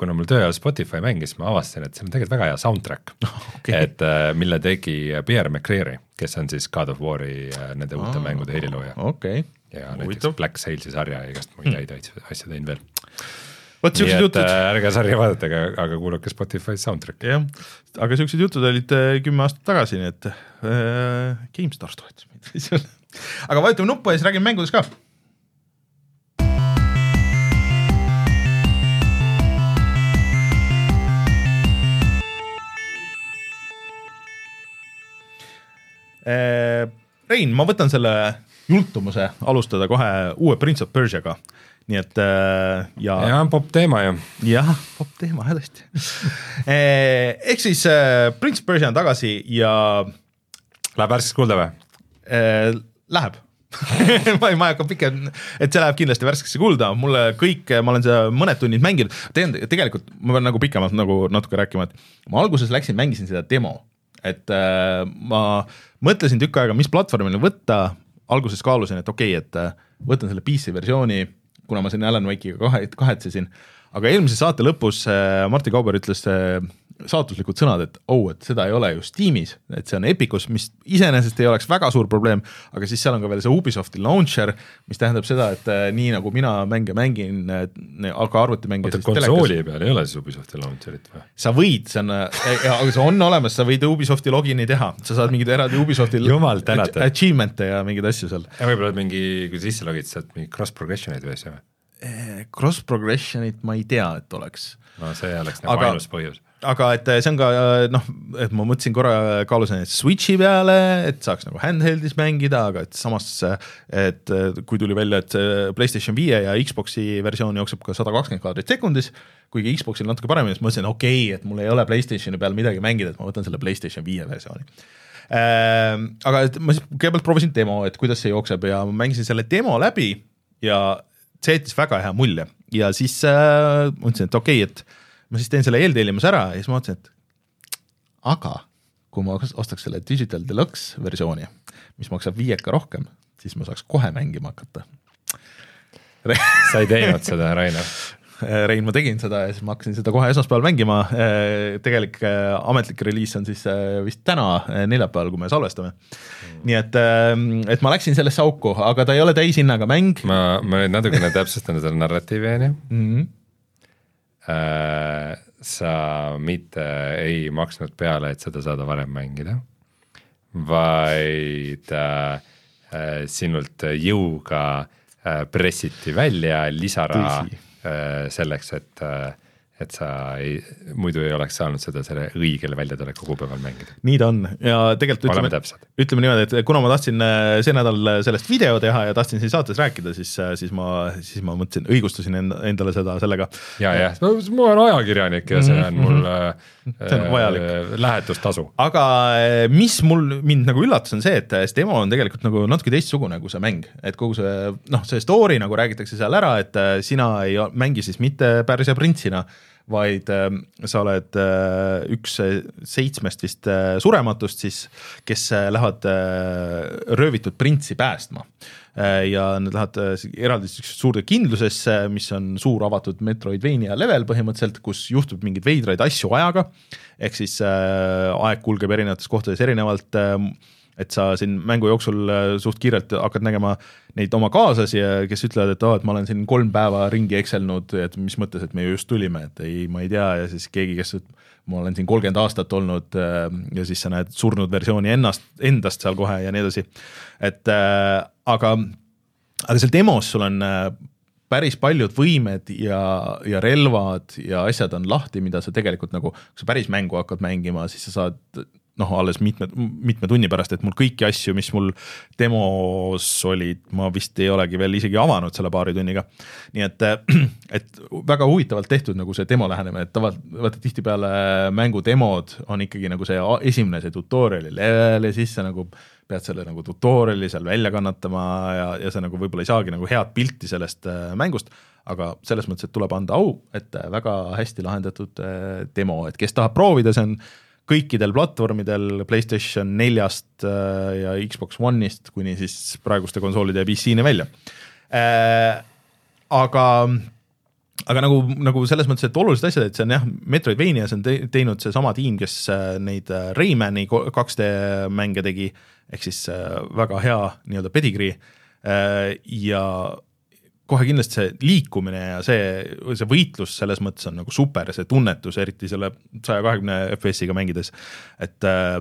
kuna mul töö ajal Spotify mängis, ma avastasin, et seal on tegelikult väga hea soundtrack Okei. et äh, mille tegi Pierre McCreary, kes on siis God of War'i äh, nende uute mängude helilooja okay., ja näiteks Black Sailsi sarja ja igast muid häid asju asju teinud veel. Vot siuksed jutud äh, ärge sarja vaadake, aga, aga kuulake Spotify soundtrack'i. jah, aga siuksed jutud olid äh, kümme aastat tagasi, nii et äh, GameStar toetas meid. aga vajutame nuppu ja siis räägime mängudest ka. Äh, Rein, ma võtan selle jultumuse alustada kohe uue Prince of Persiaga, nii et äh, ja, ja popp teema ju. jah, popp teema jah tõesti. ehk siis äh, Prince Persia on tagasi ja Läheb värskes kuulda või? äh, läheb ma ei, ma ei hakka pikem, et see läheb kindlasti värskesse kulda, mulle kõik, ma olen seda mõned tunnid mänginud, tegelikult, ma pean nagu pikemalt nagu natuke rääkima, et ma alguses läksin, mängisin seda demo, et äh, ma mõtlesin tükk aega, mis platvormile võtta, alguses kaalusin, et okei okay,, et äh, võtan selle PC versiooni, kuna ma siin Alan Wake'iga kahe, kahetsesin, aga eelmise saate lõpus äh, Martin Kauber ütles äh, saatuslikud sõnad, et oh, et seda ei ole ju Steamis, et see on Epicus, mis iseenesest ei oleks väga suur probleem, aga siis seal on ka veel see Ubisofti launcher, mis tähendab seda, et äh, nii nagu mina mänge mängin, aga arvutimänge oota, konsooli peal ei ole siis Ubisofti launcher'it või? sa võid, see on, aga see on olemas, sa võid Ubisofti login'i teha, sa saad mingeid eraldi Ubisofti Jumal tänatud. achievement'e ja mingeid asju seal. ja võib-olla mingi, kui sisse logid, saad mingi cross progression'eid või asju või? Cross progression'it ma ei tea, et oleks no see oleks nagu Aga- ainus põhjus. Aga et see on ka noh, et ma mõtlesin korra, kaalusin, et Switch'i peale, et saaks nagu handheld'is mängida, aga et samas, et kui tuli välja, et see PlayStation viie ja Xbox'i versioon jookseb ka sada kakskümmend kaadrit sekundis, kuigi Xbox'il natuke paremini, siis mõtlesin, okei okay,, et mul ei ole PlayStationi peal midagi mängida, et ma võtan selle PlayStation viie versiooni ähm,. aga et ma siis kõigepealt proovisin demo, et kuidas see jookseb ja ma mängisin selle demo läbi ja see jättis väga hea mulje ja siis äh, mõtlesin, et okei okay,, et ma siis teen selle eeltellimuse ära ja siis ma mõtlesin, et aga kui ma ostaks selle Digital Deluxe versiooni, mis maksab viieka rohkem, siis ma saaks kohe mängima hakata. sa ei teinud seda, Rainer? Rein, ma tegin seda ja siis ma hakkasin seda kohe esmaspäeval mängima, tegelik äh, ametlik reliis on siis äh, vist täna, neljapäeval, kui me salvestame. nii et, et ma läksin sellesse auku, aga ta ei ole täishinnaga mäng ma, ma nüüd natukene täpsustan seda narratiivi, on ju. -hmm. sa mitte ei maksnud peale, et seda saada varem mängida, vaid äh, äh, sinult jõuga äh, pressiti välja lisaraha äh, selleks, et äh, et sa ei, muidu ei oleks saanud seda selle õigel väljatuleku kuupäeval mängida. nii ta on ja tegelikult ütleme, ütleme niimoodi, et kuna ma tahtsin äh, see nädal sellest video teha ja tahtsin siin saates rääkida, siis, siis ma, siis ma mõtlesin, õigustasin enda, endale seda sellega. ja, jah, ma olen ajakirjanik ja see on mul äh, Mhm, See on vajalik. äh, lähetustasu. aga äh, mis mul, mind nagu üllatas, on see, et see demo on tegelikult nagu natuke teistsugune kui see mäng, et kogu see noh, see story nagu räägitakse seal ära, et äh, sina ei mängi siis mitte Pärsia printsina, vaid äh, sa oled äh, üks äh, seitsmest vist äh, surematust siis, kes äh, lähevad äh, röövitud printsi päästma. Ja nad lähevad äh, eraldi suurde kindlusesse, mis on suur avatud Metroidvania level põhimõtteliselt, kus juhtub mingeid veidraid asju ajaga, ehk siis aeg kulgeb erinevates kohtades erinevalt äh,, et sa siin mängu jooksul äh, suht kiirelt hakkad nägema neid oma kaaslasi, kes ütlevad, et aa oh,, et ma olen siin kolm päeva ringi ekselnud, et mis mõttes, et me ju just tulime, et ei, ma ei tea ja siis keegi, kes ma olen siin kolmkümmend aastat olnud äh, ja siis sa näed surnud versiooni ennast, endast seal kohe ja nii edasi. et äh, aga, aga seal demos sul on äh, päris paljud võimed ja, ja relvad ja asjad on lahti, mida sa tegelikult nagu, kui sa päris mängu hakkad mängima, siis sa saad noh, alles mitme, mitme tunni pärast, et mul kõiki asju, mis mul demos olid, ma vist ei olegi veel isegi avanud selle paari tunniga. nii et, et väga huvitavalt tehtud nagu see demo lähenemine, et tavaliselt vaata tihtipeale mängu demod on ikkagi nagu see esimene, see tutorial'i level ja siis sa nagu pead selle nagu tutorial'i seal välja kannatama ja, ja sa nagu võib-olla ei saagi nagu head pilti sellest äh, mängust, aga selles mõttes, et tuleb anda au, et äh, väga hästi lahendatud äh, demo, et kes tahab proovida, see on kõikidel platvormidel PlayStation neljast äh, ja Xbox One'ist kuni siis praeguste konsoolide ja PC-ni välja äh,. aga, aga nagu, nagu selles mõttes, et olulised asjad, et see on jah, Metroidvanias on te teinud seesama tiim, kes äh, neid Raymani 2D mänge tegi, ehk siis väga hea nii-öelda pedigree ja kohe kindlasti see liikumine ja see, see võitlus selles mõttes on nagu super, see tunnetus, eriti selle saja kahekümne FPS-iga mängides, et äh,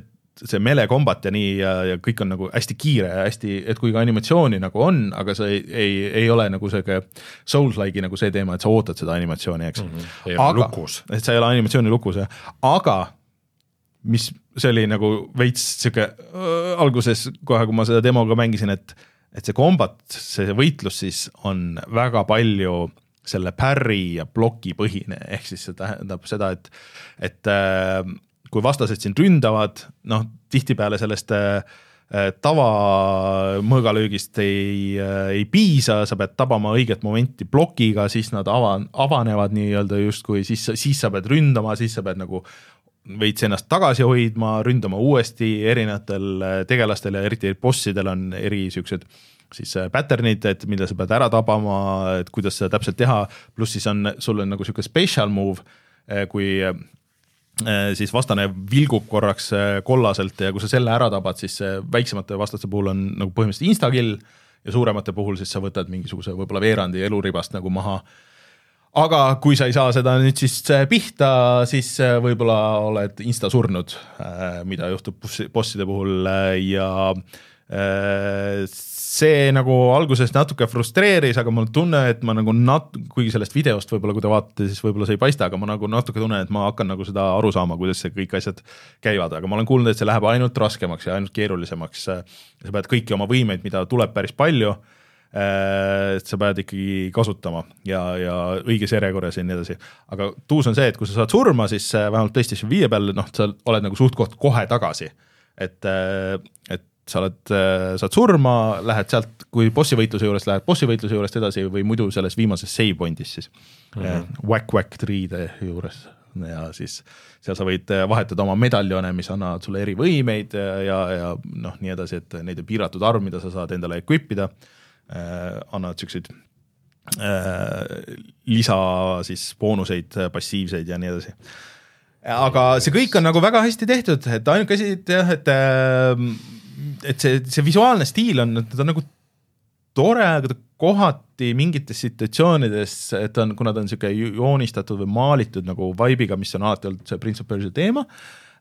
et see melee combat ja nii ja, ja kõik on nagu hästi kiire ja hästi, et kui ka animatsiooni nagu on, aga see ei, ei, ei ole nagu sihuke Souls-like'i nagu see teema, et sa ootad seda animatsiooni, eks mm. -hmm. aga, et sa ei ole animatsiooni lukus, jah, aga mis, see oli nagu veits sihuke äh, alguses kohe, kui ma seda demoga mängisin, et et see kombat, see võitlus siis on väga palju selle parry ja ploki põhine, ehk siis see tähendab seda, et, et äh, kui vastased sind ründavad, noh, tihtipeale sellest äh, tavamõõgalöögist ei äh,, ei piisa, sa pead tabama õiget momenti plokiga, siis nad ava-, avanevad nii-öelda justkui, siis, siis sa pead ründama, siis sa pead nagu veits ennast tagasi hoidma, ründama uuesti, erinevatel äh, tegelastel ja eriti bossidel on eri siuksed siis äh, pattern'id, et mida sa pead ära tabama, et kuidas seda täpselt teha, pluss siis on, sul on nagu sihuke special move, äh, kui siis vastane vilgub korraks kollaselt ja kui sa selle ära tabad, siis väiksemate vastaste puhul on nagu põhimõtteliselt insta-kill ja suuremate puhul siis sa võtad mingisuguse võib-olla veerandi eluribast nagu maha aga kui sa ei saa seda nüüd siis äh, pihta, siis äh, võib-olla oled insta surnud, äh, mida juhtub bosside puhul ja see nagu alguses natuke frustreeris, aga mul tunne, et ma nagu nat-, kuigi sellest videost võib-olla, kui te vaatate, siis võib-olla see ei paista, aga ma nagu natuke tunnen, et ma hakkan nagu seda aru saama, kuidas see kõik asjad käivad, aga ma olen kuulnud, et see läheb ainult raskemaks ja ainult keerulisemaks. sa pead kõiki oma võimeid, mida tuleb päris palju et sa pead ikkagi kasutama ja, ja õiges järjekorras ja nii edasi. aga tuus on see, et kui sa saad surma, siis äh, vähemalt PlayStation viie peal, noh, sa oled nagu suht-koht kohe tagasi. et, äh, et sa oled, saad surma, lähed sealt, kui bossi võitluse juurest lähed bossi võitluse juurest edasi või muidu selles viimases save point'is siis mm -hmm. Whack-Whack 3D juures ja siis seal sa võid vahetada oma medaljone, mis annavad sulle erivõimeid ja, ja, noh, nii edasi, et neid on piiratud arv, mida sa saad endale equip ida Äh, annavad siukseid äh, lisa siis boonuseid, passiivseid ja nii edasi. aga see kõik on nagu väga hästi tehtud, et ainuke asi, et jah, et äh, et see, see visuaalne stiil on, ta on nagu tore, aga ta kohati mingites situatsioonides, et ta on, kuna ta on sihuke joonistatud või maalitud nagu vibe'iga, mis on alati olnud see Prince of Persia teema,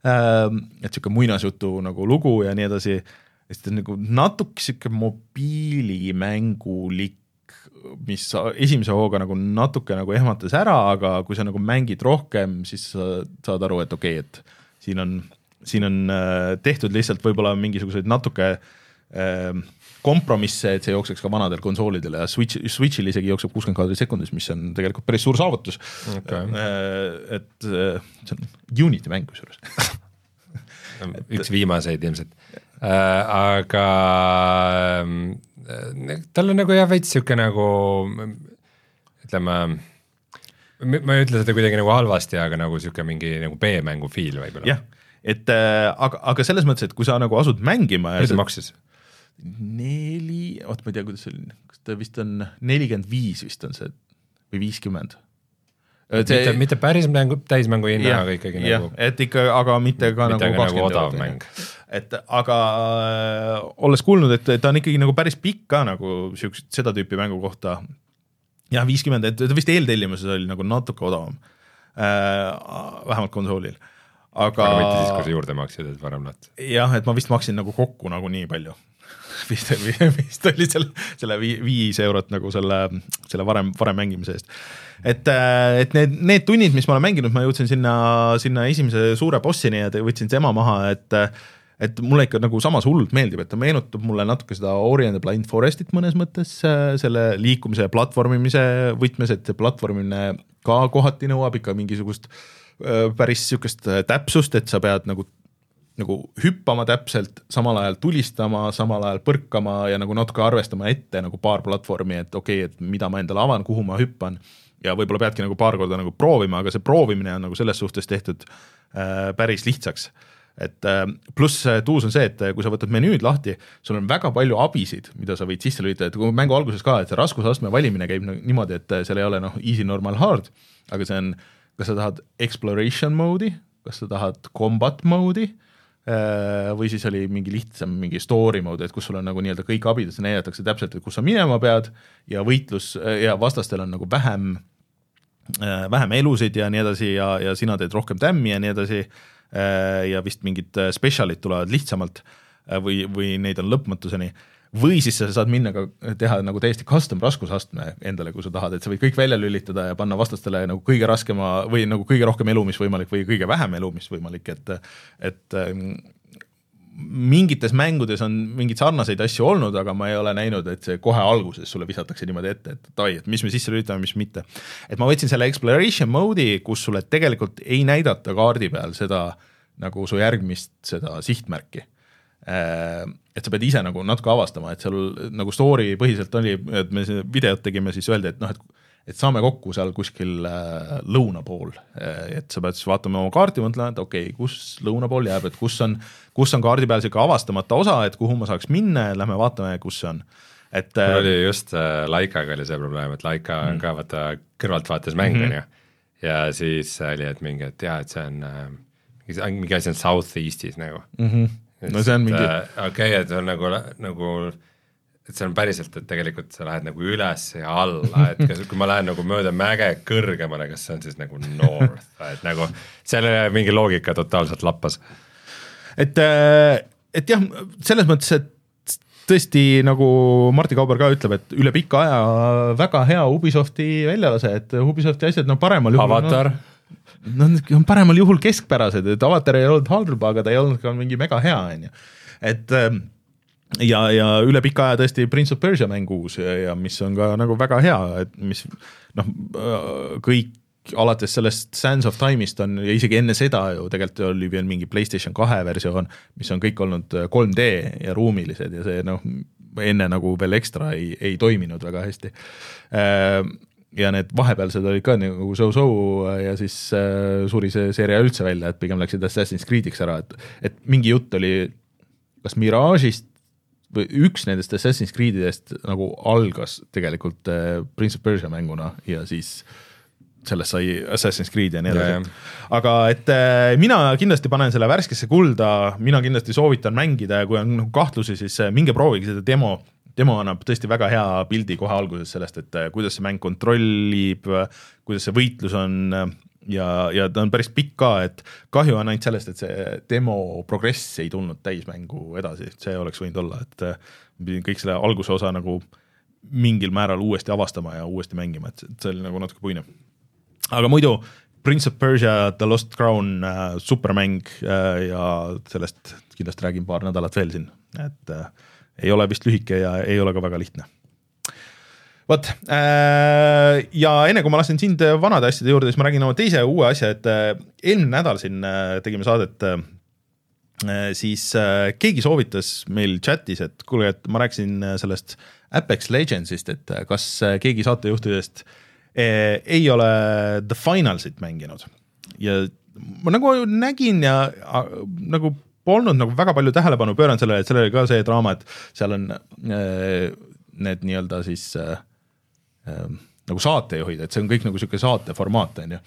et sihuke muinasjutu nagu lugu ja nii edasi sest ta on nagu natuke sihuke mobiilimängulik, mis esimese hooga nagu natuke nagu ehmatas ära, aga kui sa nagu mängid rohkem, siis sa saad aru, et okei okay,, et siin on, siin on äh, tehtud lihtsalt võib-olla mingisuguseid natuke äh, kompromisse, et see jookseks ka vanadel konsoolidel ja Switch, Switchil isegi jookseb kuuskümmend kaadrit sekundis, mis on tegelikult päris suur saavutus. Okay.. Äh, et see on Unity mäng kusjuures. Üks viimaseid ilmselt. äh,, aga äh, tal on nagu jah, veits sihuke nagu ütleme ma ei ütle seda kuidagi nagu halvasti, aga nagu niisugune mingi nagu B-mängu feel võib-olla. jah, et äh, aga, aga selles mõttes, et kui sa nagu asud mängima mis ta maksis? neli, oot ma ei tea, kuidas see oli, kas ta vist on nelikümmend viis vist on see või viiskümmend mitte, mitte päris mängu, täismängu hinnaga ikkagi jah, nagu. et ikka, aga mitte ka mitte nagu nagu odav eurot. Et aga äh, olles kuulnud, et ta on ikkagi nagu päris pikk ka nagu siukest, seda tüüpi mängu kohta. jah, viiskümmend, et ta vist eeltellimuses oli nagu natuke odavam äh,. vähemalt konsoolil. aga, aga mitte siis, kui sa juurde maksid, et varem lahti. jah, et ma vist maksin nagu kokku nagu nii palju vist, vist oli selle, selle viis eurot nagu selle, selle varem, varem mängimise eest. et, äh, et need, need tunnid, mis ma olen mänginud, ma jõudsin sinna, sinna esimese suure bossini ja võtsin tema maha, et et mulle ikka nagu samas hullult meeldib, et ta meenutab mulle natuke seda Ori and the Blind Forestit mõnes mõttes, äh, selle liikumise ja platvormimise võtmes, et see platvormimine ka kohati nõuab ikka mingisugust äh, päris niisugust täpsust, et sa pead nagu nagu hüppama täpselt, samal ajal tulistama, samal ajal põrkama ja nagu natuke arvestama ette nagu paar platvormi, et okei okay,, et mida ma endale avan, kuhu ma hüppan. ja võib-olla peadki nagu paar korda nagu proovima, aga see proovimine on nagu selles suhtes tehtud äh, päris lihtsaks et äh, pluss tuus on see, et kui sa võtad menüüd lahti, sul on väga palju abisid, mida sa võid sisse lülitada, et kui mängu alguses ka, et see raskusastme valimine käib niimoodi, et seal ei ole noh, easy, normal, hard, aga see on, kas sa tahad exploration mode'i, kas sa tahad combat mode'i Äh, või siis oli mingi lihtsam mingi story mode, et kus sul on nagu nii-öelda kõik abid, et näidatakse täpselt, et kus sa minema pead ja võitlus ja vastastel on nagu vähem, äh, vähem elusid ja nii edasi ja, ja sina teed rohkem tämmi ja nii edasi. Äh, ja vist mingid spetsialid tulevad lihtsamalt või, või neid on lõpmatuseni. Või siis sa saad minna ka teha nagu täiesti custom raskusastme endale, kui sa tahad, et sa võid kõik välja lülitada ja panna vastastele nagu kõige raskema või nagu kõige rohkem elu, mis võimalik või kõige vähem elu, mis võimalik, et et ähm, mingites mängudes on mingeid sarnaseid asju olnud, aga ma ei ole näinud, et see kohe alguses sulle visatakse niimoodi ette, et davai, et mis me sisse lülitame, mis mitte. et ma võtsin selle exploration mode'i, kus sulle tegelikult ei näidata kaardi peal seda nagu su järgmist seda sihtmärki Äh, et sa pead ise nagu natuke avastama, et seal nagu story põhiselt oli, et me videot tegime, siis öeldi, et noh, et et saame kokku seal kuskil äh, lõuna pool, äh, et sa pead siis vaatama oma kaarti, mõtlema, et okei okay,, kus lõuna pool jääb, et kus on, kus on kaardi peal niisugune avastamata osa, et kuhu ma saaks minna ja lähme vaatame, kus see on. et mul oli just äh, Laikaga oli see probleem, et Laika on mm. ka vaata kõrvaltvaates mäng, mhm. on ju, ja siis oli, et mingi, et jaa, et see on äh, mingi asi on South Eestis nagu mm. -hmm no see on mingi äh, okei okay,, et on nagu, nagu et see on päriselt, et tegelikult sa lähed nagu üles ja alla, et kas, kui ma lähen nagu mööda mäge kõrgemale, kas see on siis nagu north, et nagu selle mingi loogika totaalselt lappas. et, äh, et jah, selles mõttes, et tõesti nagu Martti Kauber ka ütleb, et üle pika aja väga hea Ubisofti väljalase, et Ubisofti asjad, no paremal juhul Avatar no, Nad on paremal juhul keskpärased, et avatar ei olnud halb, aga ta ei olnud ka mingi mega hea, on ju. et ähm, ja, ja üle pika aja tõesti Prince of Persia mäng uus ja, ja mis on ka nagu väga hea, et mis noh, äh, kõik alates sellest Sands of Time'ist on ja isegi enne seda ju tegelikult oli veel mingi Playstation kahe versioon, mis on kõik olnud 3D ja ruumilised ja see noh, enne nagu veel ekstra ei, ei toiminud väga hästi. Äh, ja need vahepealsed olid ka nagu so-so ja siis äh, suri see seeria üldse välja, et pigem läksid Assassin's Creed'iks ära, et, et mingi jutt oli kas Mirage'ist või üks nendest Assassin's Creed'idest nagu algas tegelikult äh, Prince of Persia mänguna ja siis sellest sai Assassin's Creed ja nii edasi. aga et äh, mina kindlasti panen selle värskesse kulda, mina kindlasti soovitan mängida ja kui on noh, kahtlusi, siis äh, minge proovige seda demo demo annab tõesti väga hea pildi kohe alguses sellest, et äh, kuidas see mäng kontrollib, kuidas see võitlus on äh, ja, ja ta on päris pikk ka, et kahju on ainult sellest, et see demo progress ei tulnud täismängu edasi, see oleks võinud olla, et äh, pidin kõik selle alguse osa nagu mingil määral uuesti avastama ja uuesti mängima, et see oli nagu natuke puine. aga muidu Prince of Persia The Lost Crown äh, supermäng äh, ja sellest kindlasti räägin paar nädalat veel siin, et äh, ei ole vist lühike ja ei ole ka väga lihtne vot äh, ja enne kui ma lasen sind vanade asjade juurde, siis ma räägin oma teise uue asja, et äh, eelmine nädal siin äh, tegime saadet, siis keegi soovitas meil chatis, et kuulge, et ma rääkisin sellest Apex Legendsist, et kas keegi saatejuhtidest eh, ei ole The Finalsit mänginud. Ja ma nagu nägin ja a, nagu polnud nagu väga palju tähelepanu pööranud sellele, et sellel oli ka see draama, et seal on äh, need nii-öelda siis äh, äh, nagu saatejuhid, et see on kõik nagu niisugune saate formaat, on ju.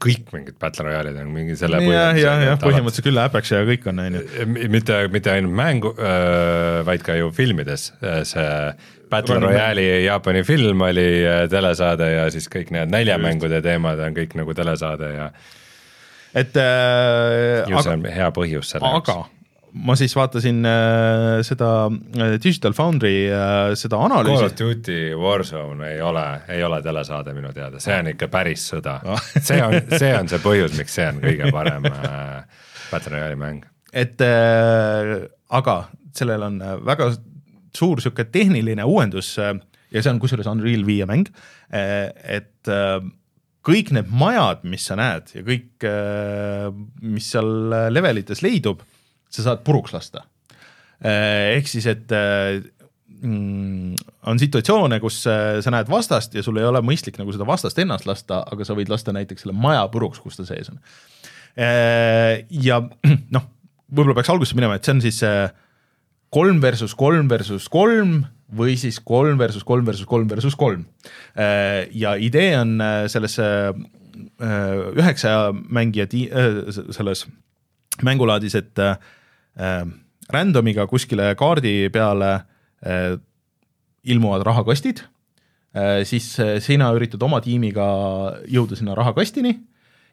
kõik mingid Battle Royale'id on mingi selle jah, jah, jah, põhimõtteliselt küll Apex ja kõik on, on ju. mitte, mitte ainult mängu, vaid ka ju filmides, see Battle Royale'i Jaapani film oli telesaade ja siis kõik need näljamängude teemad on kõik nagu telesaade ja et äh, ju see on hea põhjus selle jaoks. Ma siis vaatasin äh, seda äh, Digital Foundry äh, seda analüüsi. Call of Duty Warzone ei ole, ei ole telesaade minu teada, see on ikka päris sõda see on, see on see põhjus, miks see on kõige parem äh, Battle Royale'i mäng. et äh, aga sellel on äh, väga suur sihuke tehniline uuendus äh, ja see on kusjuures Unreal viie mäng et kõik need majad, mis sa näed ja kõik, mis seal levelites leidub, sa saad puruks lasta. Äh, ehk siis, et äh, mm, on situatsioone, kus sa näed vastast ja sul ei ole mõistlik nagu seda vastast ennast lasta, aga sa võid lasta näiteks selle maja puruks, kus ta sees on. ja noh, võib-olla peaks algusesse minema, et see on siis kolm versus kolm versus kolm või siis kolm versus kolm versus kolm versus kolm. Äh, ja idee on äh, selles äh, üheksa mängija ti-, selles mängulaadis, et random'iga kuskile kaardi peale ilmuvad rahakastid, siis sina üritad oma tiimiga jõuda sinna rahakastini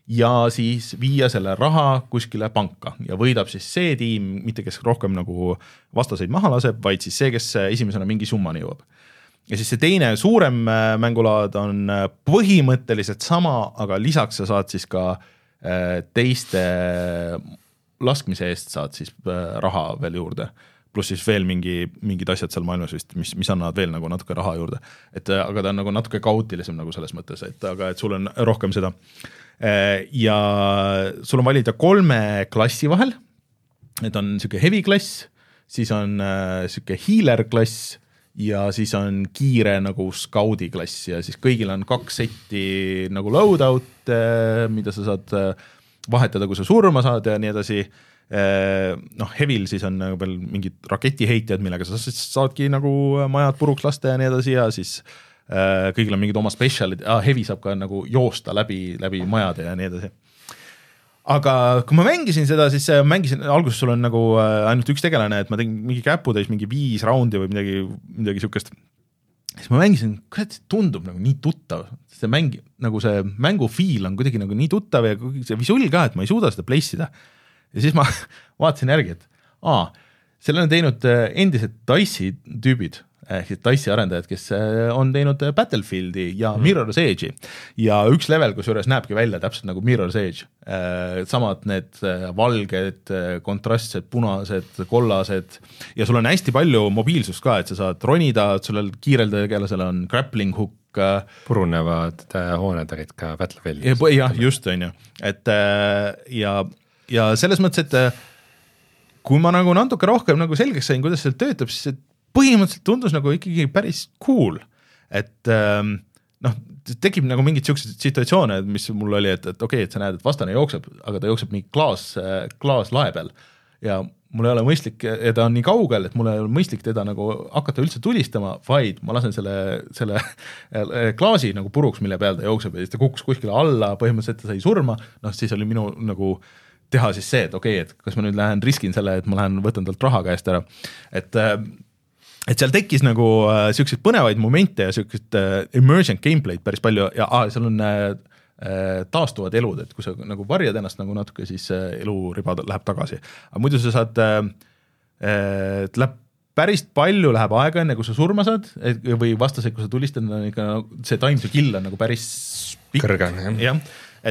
ja siis viia selle raha kuskile panka ja võidab siis see tiim, mitte kes rohkem nagu vastaseid maha laseb, vaid siis see, kes esimesena mingi summani jõuab. ja siis see teine suurem äh, mängulaad on äh, põhimõtteliselt sama, aga lisaks sa saad siis ka äh, teiste laskmise eest saad siis raha veel juurde pluss siis veel mingi, mingid asjad seal maailmas vist, mis, mis annavad veel nagu natuke raha juurde. et aga ta on nagu natuke kaootilisem nagu selles mõttes, et aga et sul on rohkem seda Äh, ja sul on valida kolme klassi vahel. Need on niisugune heavy klass, siis on äh, healer klass ja siis on kiire nagu skaudi klass ja siis kõigil on kaks setti nagu loadout'e, mida sa saad äh, vahetada, kui sa surma saad ja nii edasi. noh, Heavil siis on nagu veel mingid raketiheitjad, millega sa saadki nagu majad puruks lasta ja nii edasi ja siis Äh, kõigil on mingid oma spetsialid ah,, Heavy saab ka nagu joosta läbi, läbi majade ja nii edasi. aga kui ma mängisin seda, siis mängisin, alguses sul on nagu ainult üks tegelane, et ma tegin mingi käputäis mingi viis raundi või midagi, midagi siukest. siis ma mängisin, kurat, see tundub nagu nii tuttav, see mäng, nagu see mängu feel on kuidagi nagu nii tuttav ja see visull ka, et ma ei suuda seda place ida. ja siis ma vaatasin järgi, et aa, selle on teinud endised Dice'i tüübid ehk siis DICE arendajad, kes äh, on teinud äh, Battlefieldi ja mm. Mirror's Edge'i ja üks level kusjuures näebki välja täpselt nagu Mirror's Edge. Äh, samad need valged, kontrastsed, punased, kollased ja sul on hästi palju mobiilsust ka, et sa saad ronida, sellel kiirel tegelasel on grappling hook, purunevad hooned olid ka Battlefieldis ja,. jah, just, on ju, et ja, ja selles mõttes, et kui ma nagu natuke rohkem nagu selgeks sain, kuidas see töötab, siis põhimõtteliselt tundus nagu ikkagi päris cool, et ähm, noh, tekib nagu mingeid siukseid situatsioone, mis mul oli, et, et okei okay,, et sa näed, et vastane jookseb, aga ta jookseb mingi klaas, klaaslae peal. Ja mul ei ole mõistlik ja ta on nii kaugel, et mul ei ole mõistlik teda nagu hakata üldse tulistama, vaid ma lasen selle, selle klaasi nagu puruks, mille peal ta jookseb ja siis ta kukkus kuskile alla, põhimõtteliselt ta sai surma, noh siis oli minu nagu teha siis see, et okei okay,, et kas ma nüüd lähen riskin selle, et ma lähen võtan talt raha käest ära, et äh, et seal tekkis nagu äh, siukseid põnevaid momente ja siukest äh, emergent gameplay'd päris palju ja ah, seal on äh, äh, taastuvad elud, et kui sa nagu varjad ennast nagu natuke, siis äh, eluriba läheb tagasi. aga muidu sa saad äh,, äh, läheb päris palju läheb aega, enne kui sa surma saad, või vastaseid, kui sa tulistad, on ikka see time to kill on nagu päris pikk. kõrge on jah. jah,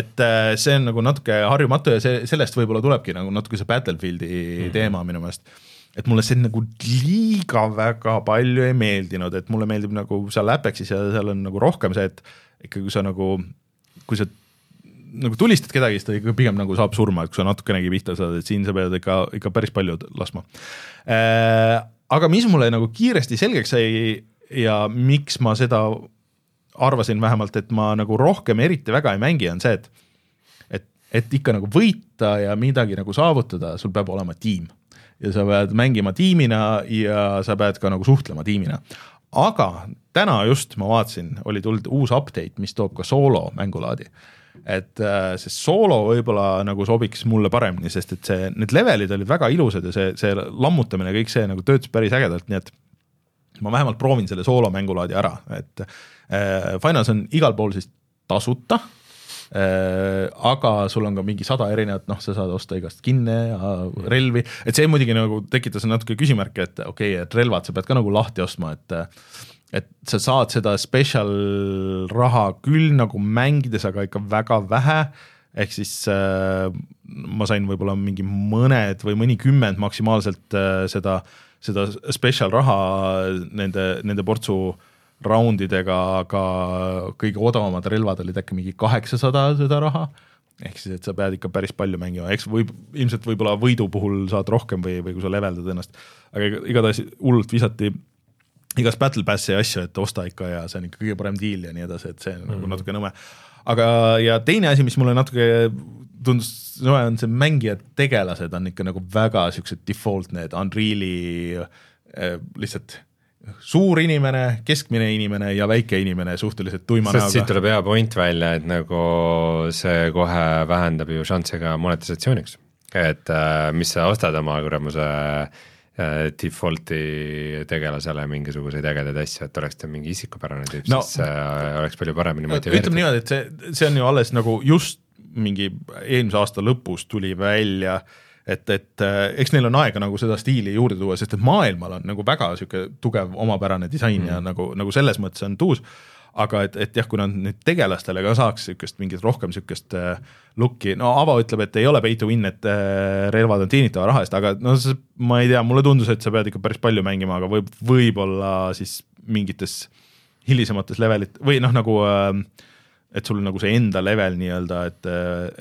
et äh, see on nagu natuke harjumatu ja see, sellest võib-olla tulebki nagu natuke see Battlefieldi mm -hmm. teema minu meelest et mulle see nagu liiga väga palju ei meeldinud, et mulle meeldib nagu seal Apexis ja seal on nagu rohkem see, et ikkagi kui sa nagu, kui sa nagu tulistad kedagi, siis ta ikka pigem nagu saab surma, et kui sa natukenegi pihta saad, et siin sa pead ikka, ikka päris palju laskma äh,. aga mis mulle nagu kiiresti selgeks sai ja miks ma seda arvasin vähemalt, et ma nagu rohkem eriti väga ei mängi, on see, et et, et ikka nagu võita ja midagi nagu saavutada, sul peab olema tiim. ja sa pead mängima tiimina ja sa pead ka nagu suhtlema tiimina. Aga täna just ma vaatasin, oli tulnud uus update, mis toob ka soolo mängulaadi. Et äh, see soolo võib-olla nagu sobiks mulle paremini, sest et see, need levelid olid väga ilusad ja see, see lammutamine, kõik see nagu töötas päris ägedalt, nii et ma vähemalt proovin selle soolo mängulaadi ära, et äh, Finals on igal pool siis tasuta aga sul on ka mingi sada erinevat, noh, sa saad osta igast kinne ja relvi, et see muidugi nagu tekitas natuke küsimärke, et okei okay,, et relvad sa pead ka nagu lahti ostma, et et sa saad seda special raha küll nagu mängides, aga ikka väga vähe, ehk siis äh, ma sain võib-olla mingi mõned või mõnikümmend maksimaalselt äh, seda äh, seda special raha nende, nende portsu roundidega, aga kõige odavamad relvad olid äkki mingi kaheksasada seda raha, ehk siis, et sa pead ikka päris palju mängima, eks võib, ilmselt võib-olla võidu puhul saad rohkem või, või kui sa leveldad ennast, aga igatahes hullult visati igast battle pass'i asju, et osta ikka ja see on ikka kõige parem diil ja nii edasi, et see on mm -hmm. nagu mhm. natuke nõme. aga, ja teine asi, mis mulle natuke tundus, no on see mängijad, tegelased on ikka nagu väga siuksed default need Unreali äh, lihtsalt suur inimene, keskmine inimene ja väike inimene suhteliselt tuima näoga. siit tuleb hea point välja, et nagu see kohe vähendab ju šansse ka monetisatsiooniks. et äh, mis sa ostad oma kuramuse äh, default'i tegelasele mingisuguseid ägedaid asju, et oleks ta mingi isikupärane tüüp no,, siis äh, oleks palju paremini motiveeritud. ütleme niimoodi, et see, see on ju alles nagu just mingi eelmise aasta lõpus tuli välja, et, et äh, eks neil on aega nagu seda stiili juurde tuua, sest et maailmal on nagu väga sihuke tugev omapärane disain mm. ja nagu, nagu selles mõttes on tuus aga et, et jah, kui nad nüüd tegelastele ka saaks niisugust mingit rohkem niisugust äh, look'i, no Avo ütleb, et ei ole pay to win, et äh, relvad on teenitava raha eest, aga no see, ma ei tea, mulle tundus, et sa pead ikka päris palju mängima, aga võib, võib-olla siis mingites hilisemates levelit või noh, nagu äh, et sul nagu see enda level nii-öelda, et,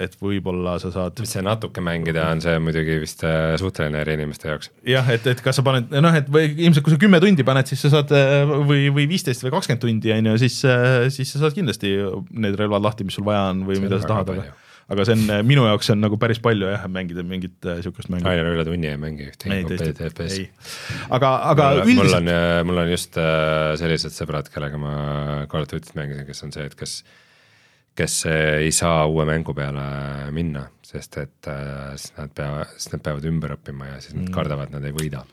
et võib-olla sa saad. mis see natuke mängida on, see muidugi vist äh, suhteline eri inimeste jaoks. jah, et, et kas sa paned noh, et või ilmselt kui sa kümme tundi paned, siis sa saad äh, või, või viisteist või kakskümmend tundi on ju, siis, äh, siis sa saad kindlasti need relvad lahti, mis sul vaja on või see mida sa tahad, aga aga see on minu jaoks on nagu päris palju jah, mängida mingit niisugust mängu. Ainer üle tunni ei mängi ühtegi FPS-i. aga, aga mul, üldiselt. mul on, mul on just sellised sõbrad, kellega ma Call of Duty't mängisin, kes on see, et kes kes ei saa uue mängu peale minna, sest et äh, siis nad peavad, siis nad peavad ümber õppima ja siis nad mm. kardavad, nad ei võida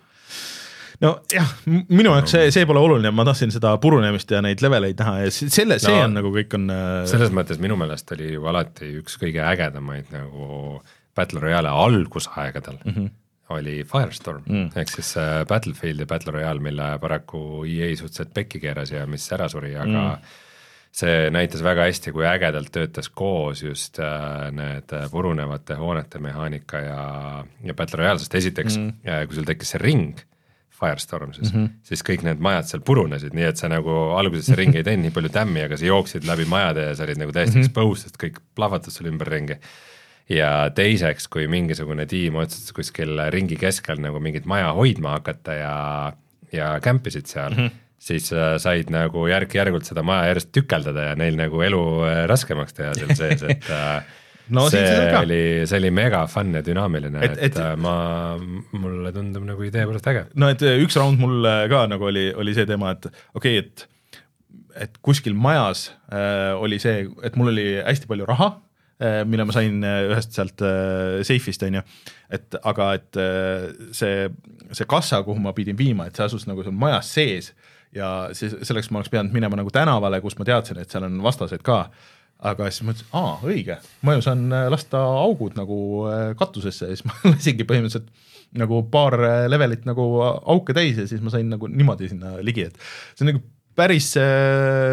nojah, minu jaoks see, see pole oluline, ma tahtsin seda purunemist ja neid leveleid näha ja selle, see no, on nagu kõik on. Äh, selles mõttes minu meelest oli ju alati üks kõige ägedamaid nagu Battle Royale algusaegadel mm. -hmm oli Firestorm mm. ehk siis äh, Battlefield ja Battle Royale, mille paraku EA suhteliselt pekki keeras ja mis ära suri, aga mm see näitas väga hästi, kui ägedalt töötas koos just äh, need äh, purunevate hoonete mehaanika ja, ja Battle Royale, sest esiteks mm. äh, kui sul tekkis see ring, Firestorm siis mm, -hmm. siis kõik need majad seal purunesid, nii et sa nagu alguses see ring ei teinud nii palju tämmi, aga sa jooksid läbi majade ja sa olid nagu täiesti mm -hmm. exposed, sest kõik plahvatas sul ümberringi. ja teiseks, kui mingisugune tiim otsustas kuskil ringi keskel nagu mingit maja hoidma hakata ja, ja kämpisid seal mm, -hmm siis äh, said nagu järk-järgult seda maja järjest tükeldada ja neil nagu elu äh, raskemaks teha seal sees, et äh, no, see oli, see oli mega fun ja dünaamiline, et, et, et ma, mulle tundub nagu idee pärast äge. no et üks round mul ka nagu oli, oli see teema, et okei okay,, et et kuskil majas äh, oli see, et mul oli hästi palju raha äh,, mille ma sain ühest sealt äh, seifist, on ju, et aga et äh, see, see kassa, kuhu ma pidin viima, et see asus nagu seal majas sees ja siis selleks ma oleks pidanud minema nagu tänavale, kus ma teadsin, et seal on vastased ka, aga siis mõtlesin, aa, õige, ma ju saan äh, lasta augud nagu äh, katusesse ja siis ma lasingi põhimõtteliselt nagu paar äh, levelit nagu auke täis ja siis ma sain nagu niimoodi sinna ligi, et see on nagu päris,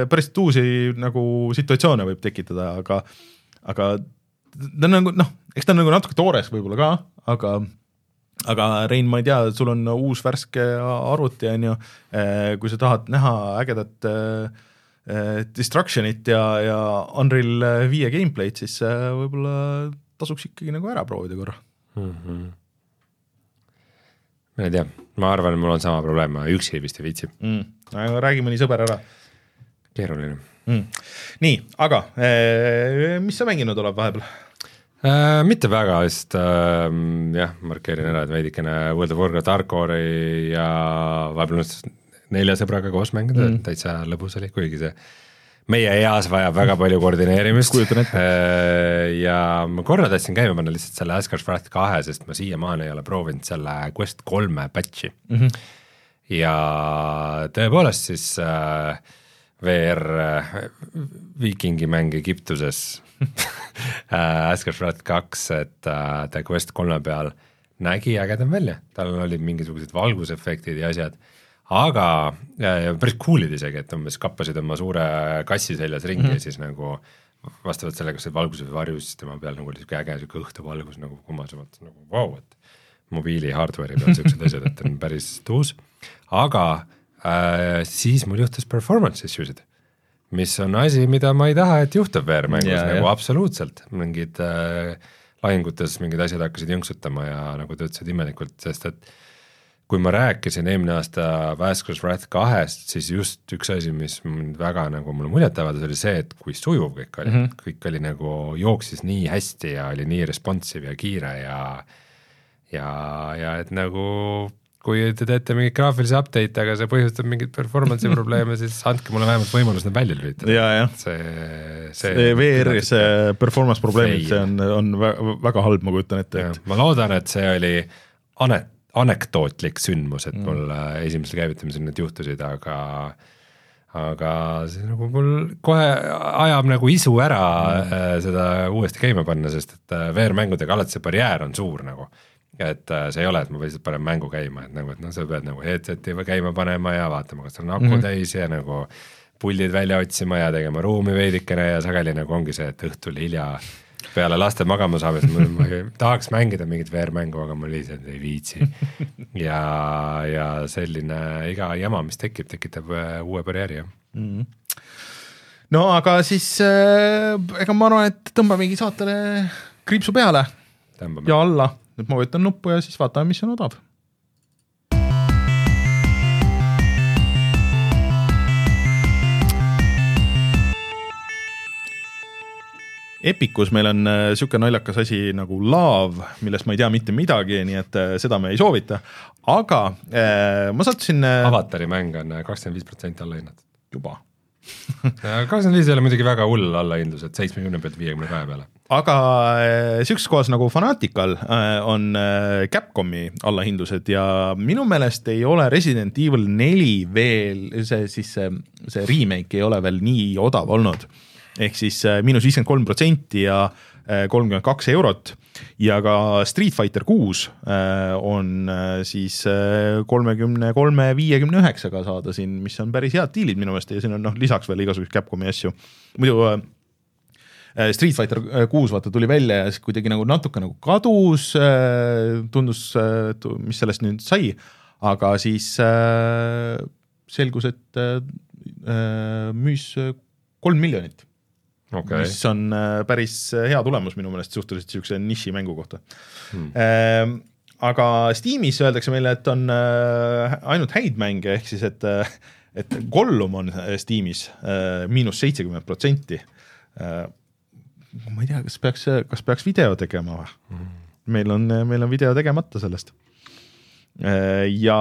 päris uusi nagu situatsioone võib tekitada, aga, aga ta on nagu noh, eks ta on nagu natuke toores võib-olla ka, aga aga Rein, ma ei tea, sul on uus värske arvuti, on ju, eh, kui sa tahad näha ägedat äh, Destructionit ja, ja Unreal viie gameplay'd, siis võib-olla tasuks ikkagi nagu ära proovida korra mm. -hmm. ma ei tea, ma arvan, et mul on sama probleem, ma üksi vist ei viitsi mm.. räägi mõni sõber ära. keeruline mm.. nii, aga eh, mis sa mänginud oled vahepeal? Äh, mitte väga, sest äh, jah, markeerin ära, et veidikene World of Warcraft Hardcore'i ja vahepeal õnnestus nelja sõbraga koos mängida mm., täitsa lõbus oli, kuigi see meie eas vajab väga palju koordineerimist. kujutan ette. Äh, ja ma korra tahtsin käima panna lihtsalt selle Asgard Wrath kahe, sest ma siiamaani ei ole proovinud selle Quest kolme patch'i mm. -hmm. ja tõepoolest siis äh, VR äh, viikingimäng Egiptuses Asgard Wrath kaks, et äh, ta Quest kolme peal nägi ägedam välja, tal olid mingisugused valgusefektid ja asjad. Aga ja päris cool'id isegi, et umbes kappasid oma suure kassi seljas ringi mm -hmm. ja siis nagu vastavalt sellele, kas see valgus või varjus, siis tema peal nagu oli sihuke äge sihuke õhtuvalgus nagu kumas, vaata nagu vau wow,, et mobiili hardware'i peal siuksed asjad, et on päris tuus, aga äh, siis mul juhtus performance issue sid mis on asi, mida ma ei taha, et juhtub VR-mängus yeah, nagu yeah. absoluutselt, mingid äh, lahingutes mingid asjad hakkasid jõnksutama ja nagu töötasid imelikult, sest et kui ma rääkisin eelmine aasta Vasquez Wrath kahest, siis just üks asi, mis mind väga nagu mulle muljet avaldas, oli see, et kui sujuv kõik oli mm, -hmm. kõik oli nagu, jooksis nii hästi ja oli nii responsive ja kiire ja ja, ja et nagu kui te teete mingeid graafilisi update'e, aga see põhjustab mingeid performance'i probleeme, siis andke mulle vähemalt võimalus need välja lülitada. see, see, see VR-is see performance probleemid, see on, on väga halb, ma kujutan ette, et. ma loodan, et see oli anet anekdootlik sündmus, et mm. mul mm. esimesel käivitamisel need juhtusid, aga aga see nagu mul kohe ajab nagu isu ära mm. äh, seda uuesti käima panna, sest et äh, VR-mängudega alati see barjäär on suur nagu. Et äh, see ei ole, et ma lihtsalt panen mängu käima, et nagu, et noh, sa pead nagu headset'i käima panema ja vaatama, kas on aku mm -hmm. täis ja nagu pullid välja otsima ja tegema ruumi veidikene ja sageli nagu ongi see, et õhtul hilja peale laste magama saamist ma, ma tahaks mängida mingit VR-mängu, aga ma lihtsalt ei viitsi. ja, ja selline iga jama, mis tekib, tekitab äh, uue barjääri, jah mm. -hmm. no aga siis äh, ega ma arvan, et tõmbamegi saatele kriipsu peale Tõmbame. ja alla, et ma vajutan nuppu ja siis vaatame, mis on odav Epicus meil on niisugune äh, naljakas asi nagu Laav, millest ma ei tea mitte midagi, nii et äh, seda me ei soovita, aga äh, ma sattusin äh, avatari mäng on kakskümmend viis protsenti allahinnatud. juba kakskümmend viis ei ole muidugi väga hull allahindlus, et seitsmekümne pealt viiekümne kahe peale. Aga niisuguses kohas nagu Fanatical on Capcomi allahindlused ja minu meelest ei ole Resident Evil neli veel, see siis see, see remake ei ole veel nii odav olnud ehk siis miinus viiskümmend kolm protsenti ja kolmkümmend kaks eurot ja ka Street Fighter kuus on siis kolmekümne kolme, viiekümne üheksaga saada siin, mis on päris head diilid minu meelest ja siin on noh, lisaks veel igasuguseid Capcomi asju. muidu Street Fighter kuus vaata tuli välja ja siis kuidagi nagu natuke nagu kadus, tundus, mis sellest nüüd sai, aga siis selgus, et müüs kolm miljonit okay., mis on äh, päris äh, hea tulemus minu meelest suhteliselt niisuguse nišimängu kohta hmm.. Ehm, aga Steamis öeldakse meile, et on äh, ainult häid mänge, ehk siis et, et Gollum on Steamis miinus seitsekümmend protsenti. Ma ei tea, kas peaks, kas peaks video tegema või hmm.? meil on, meil on video tegemata sellest ja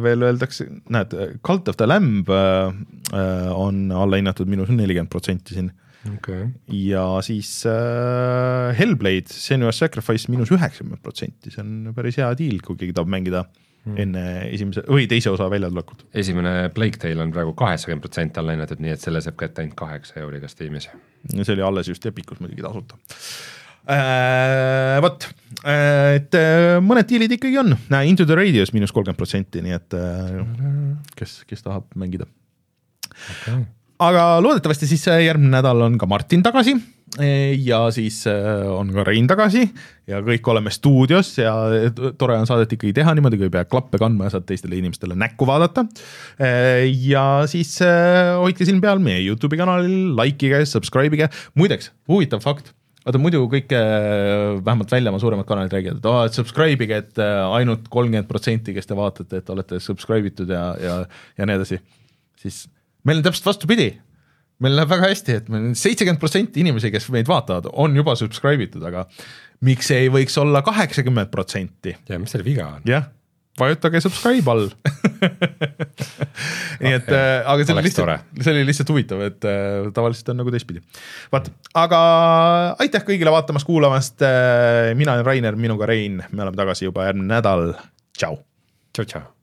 veel öeldakse, näed, Cult of the Lamb on allahinnatud miinus nelikümmend protsenti siin okay.. ja siis äh, Hellblade, Senua's Sacrifice miinus üheksakümmend protsenti, see on päris hea diil, kui keegi tahab mängida mm. enne esimese või teise osa väljatulekut. esimene Plague Tale on praegu kaheksakümmend protsenti alla hinnatud, nii et selle saab kätte ainult kaheksa euriga Steamis. see oli alles just Epicus muidugi tasuta äh,. vot, äh, et äh, mõned diilid ikkagi on, Into the Radius miinus kolmkümmend protsenti, nii et äh, kes, kes tahab mängida okay aga loodetavasti siis järgmine nädal on ka Martin tagasi ja siis äh, on ka Rein tagasi ja kõik oleme stuudios ja tore on saadet ikkagi teha niimoodi, kui ei pea klappe kandma ja saad teistele inimestele näkku vaadata. E, ja siis hoidke silm peal meie Youtube'i kanalil, like ige, subscribe ige, muideks huvitav fakt vaata muidu kõik vähemalt väljamaa suuremad kanalid räägivad, et aa, et subscribe ige, et ainult kolmkümmend protsenti, kes te vaatate, et olete subscribe itud ja, ja, ja nii edasi. siis meil on täpselt vastupidi. Meil läheb väga hästi, et meil seitsekümmend protsenti inimesi, kes meid vaatavad, on juba subscribe itud, aga miks ei võiks olla kaheksakümmend protsenti? ja mis seal viga on? jah, vajutage subscribe all nii et äh,, aga see oli lihtsalt, see oli lihtsalt huvitav, et äh, tavaliselt on nagu teistpidi. vaat, aga aitäh kõigile vaatamast-kuulamast äh,, mina olen Rainer, minuga Rein, me oleme tagasi juba järgmine nädal, tšau. tšau-tšau.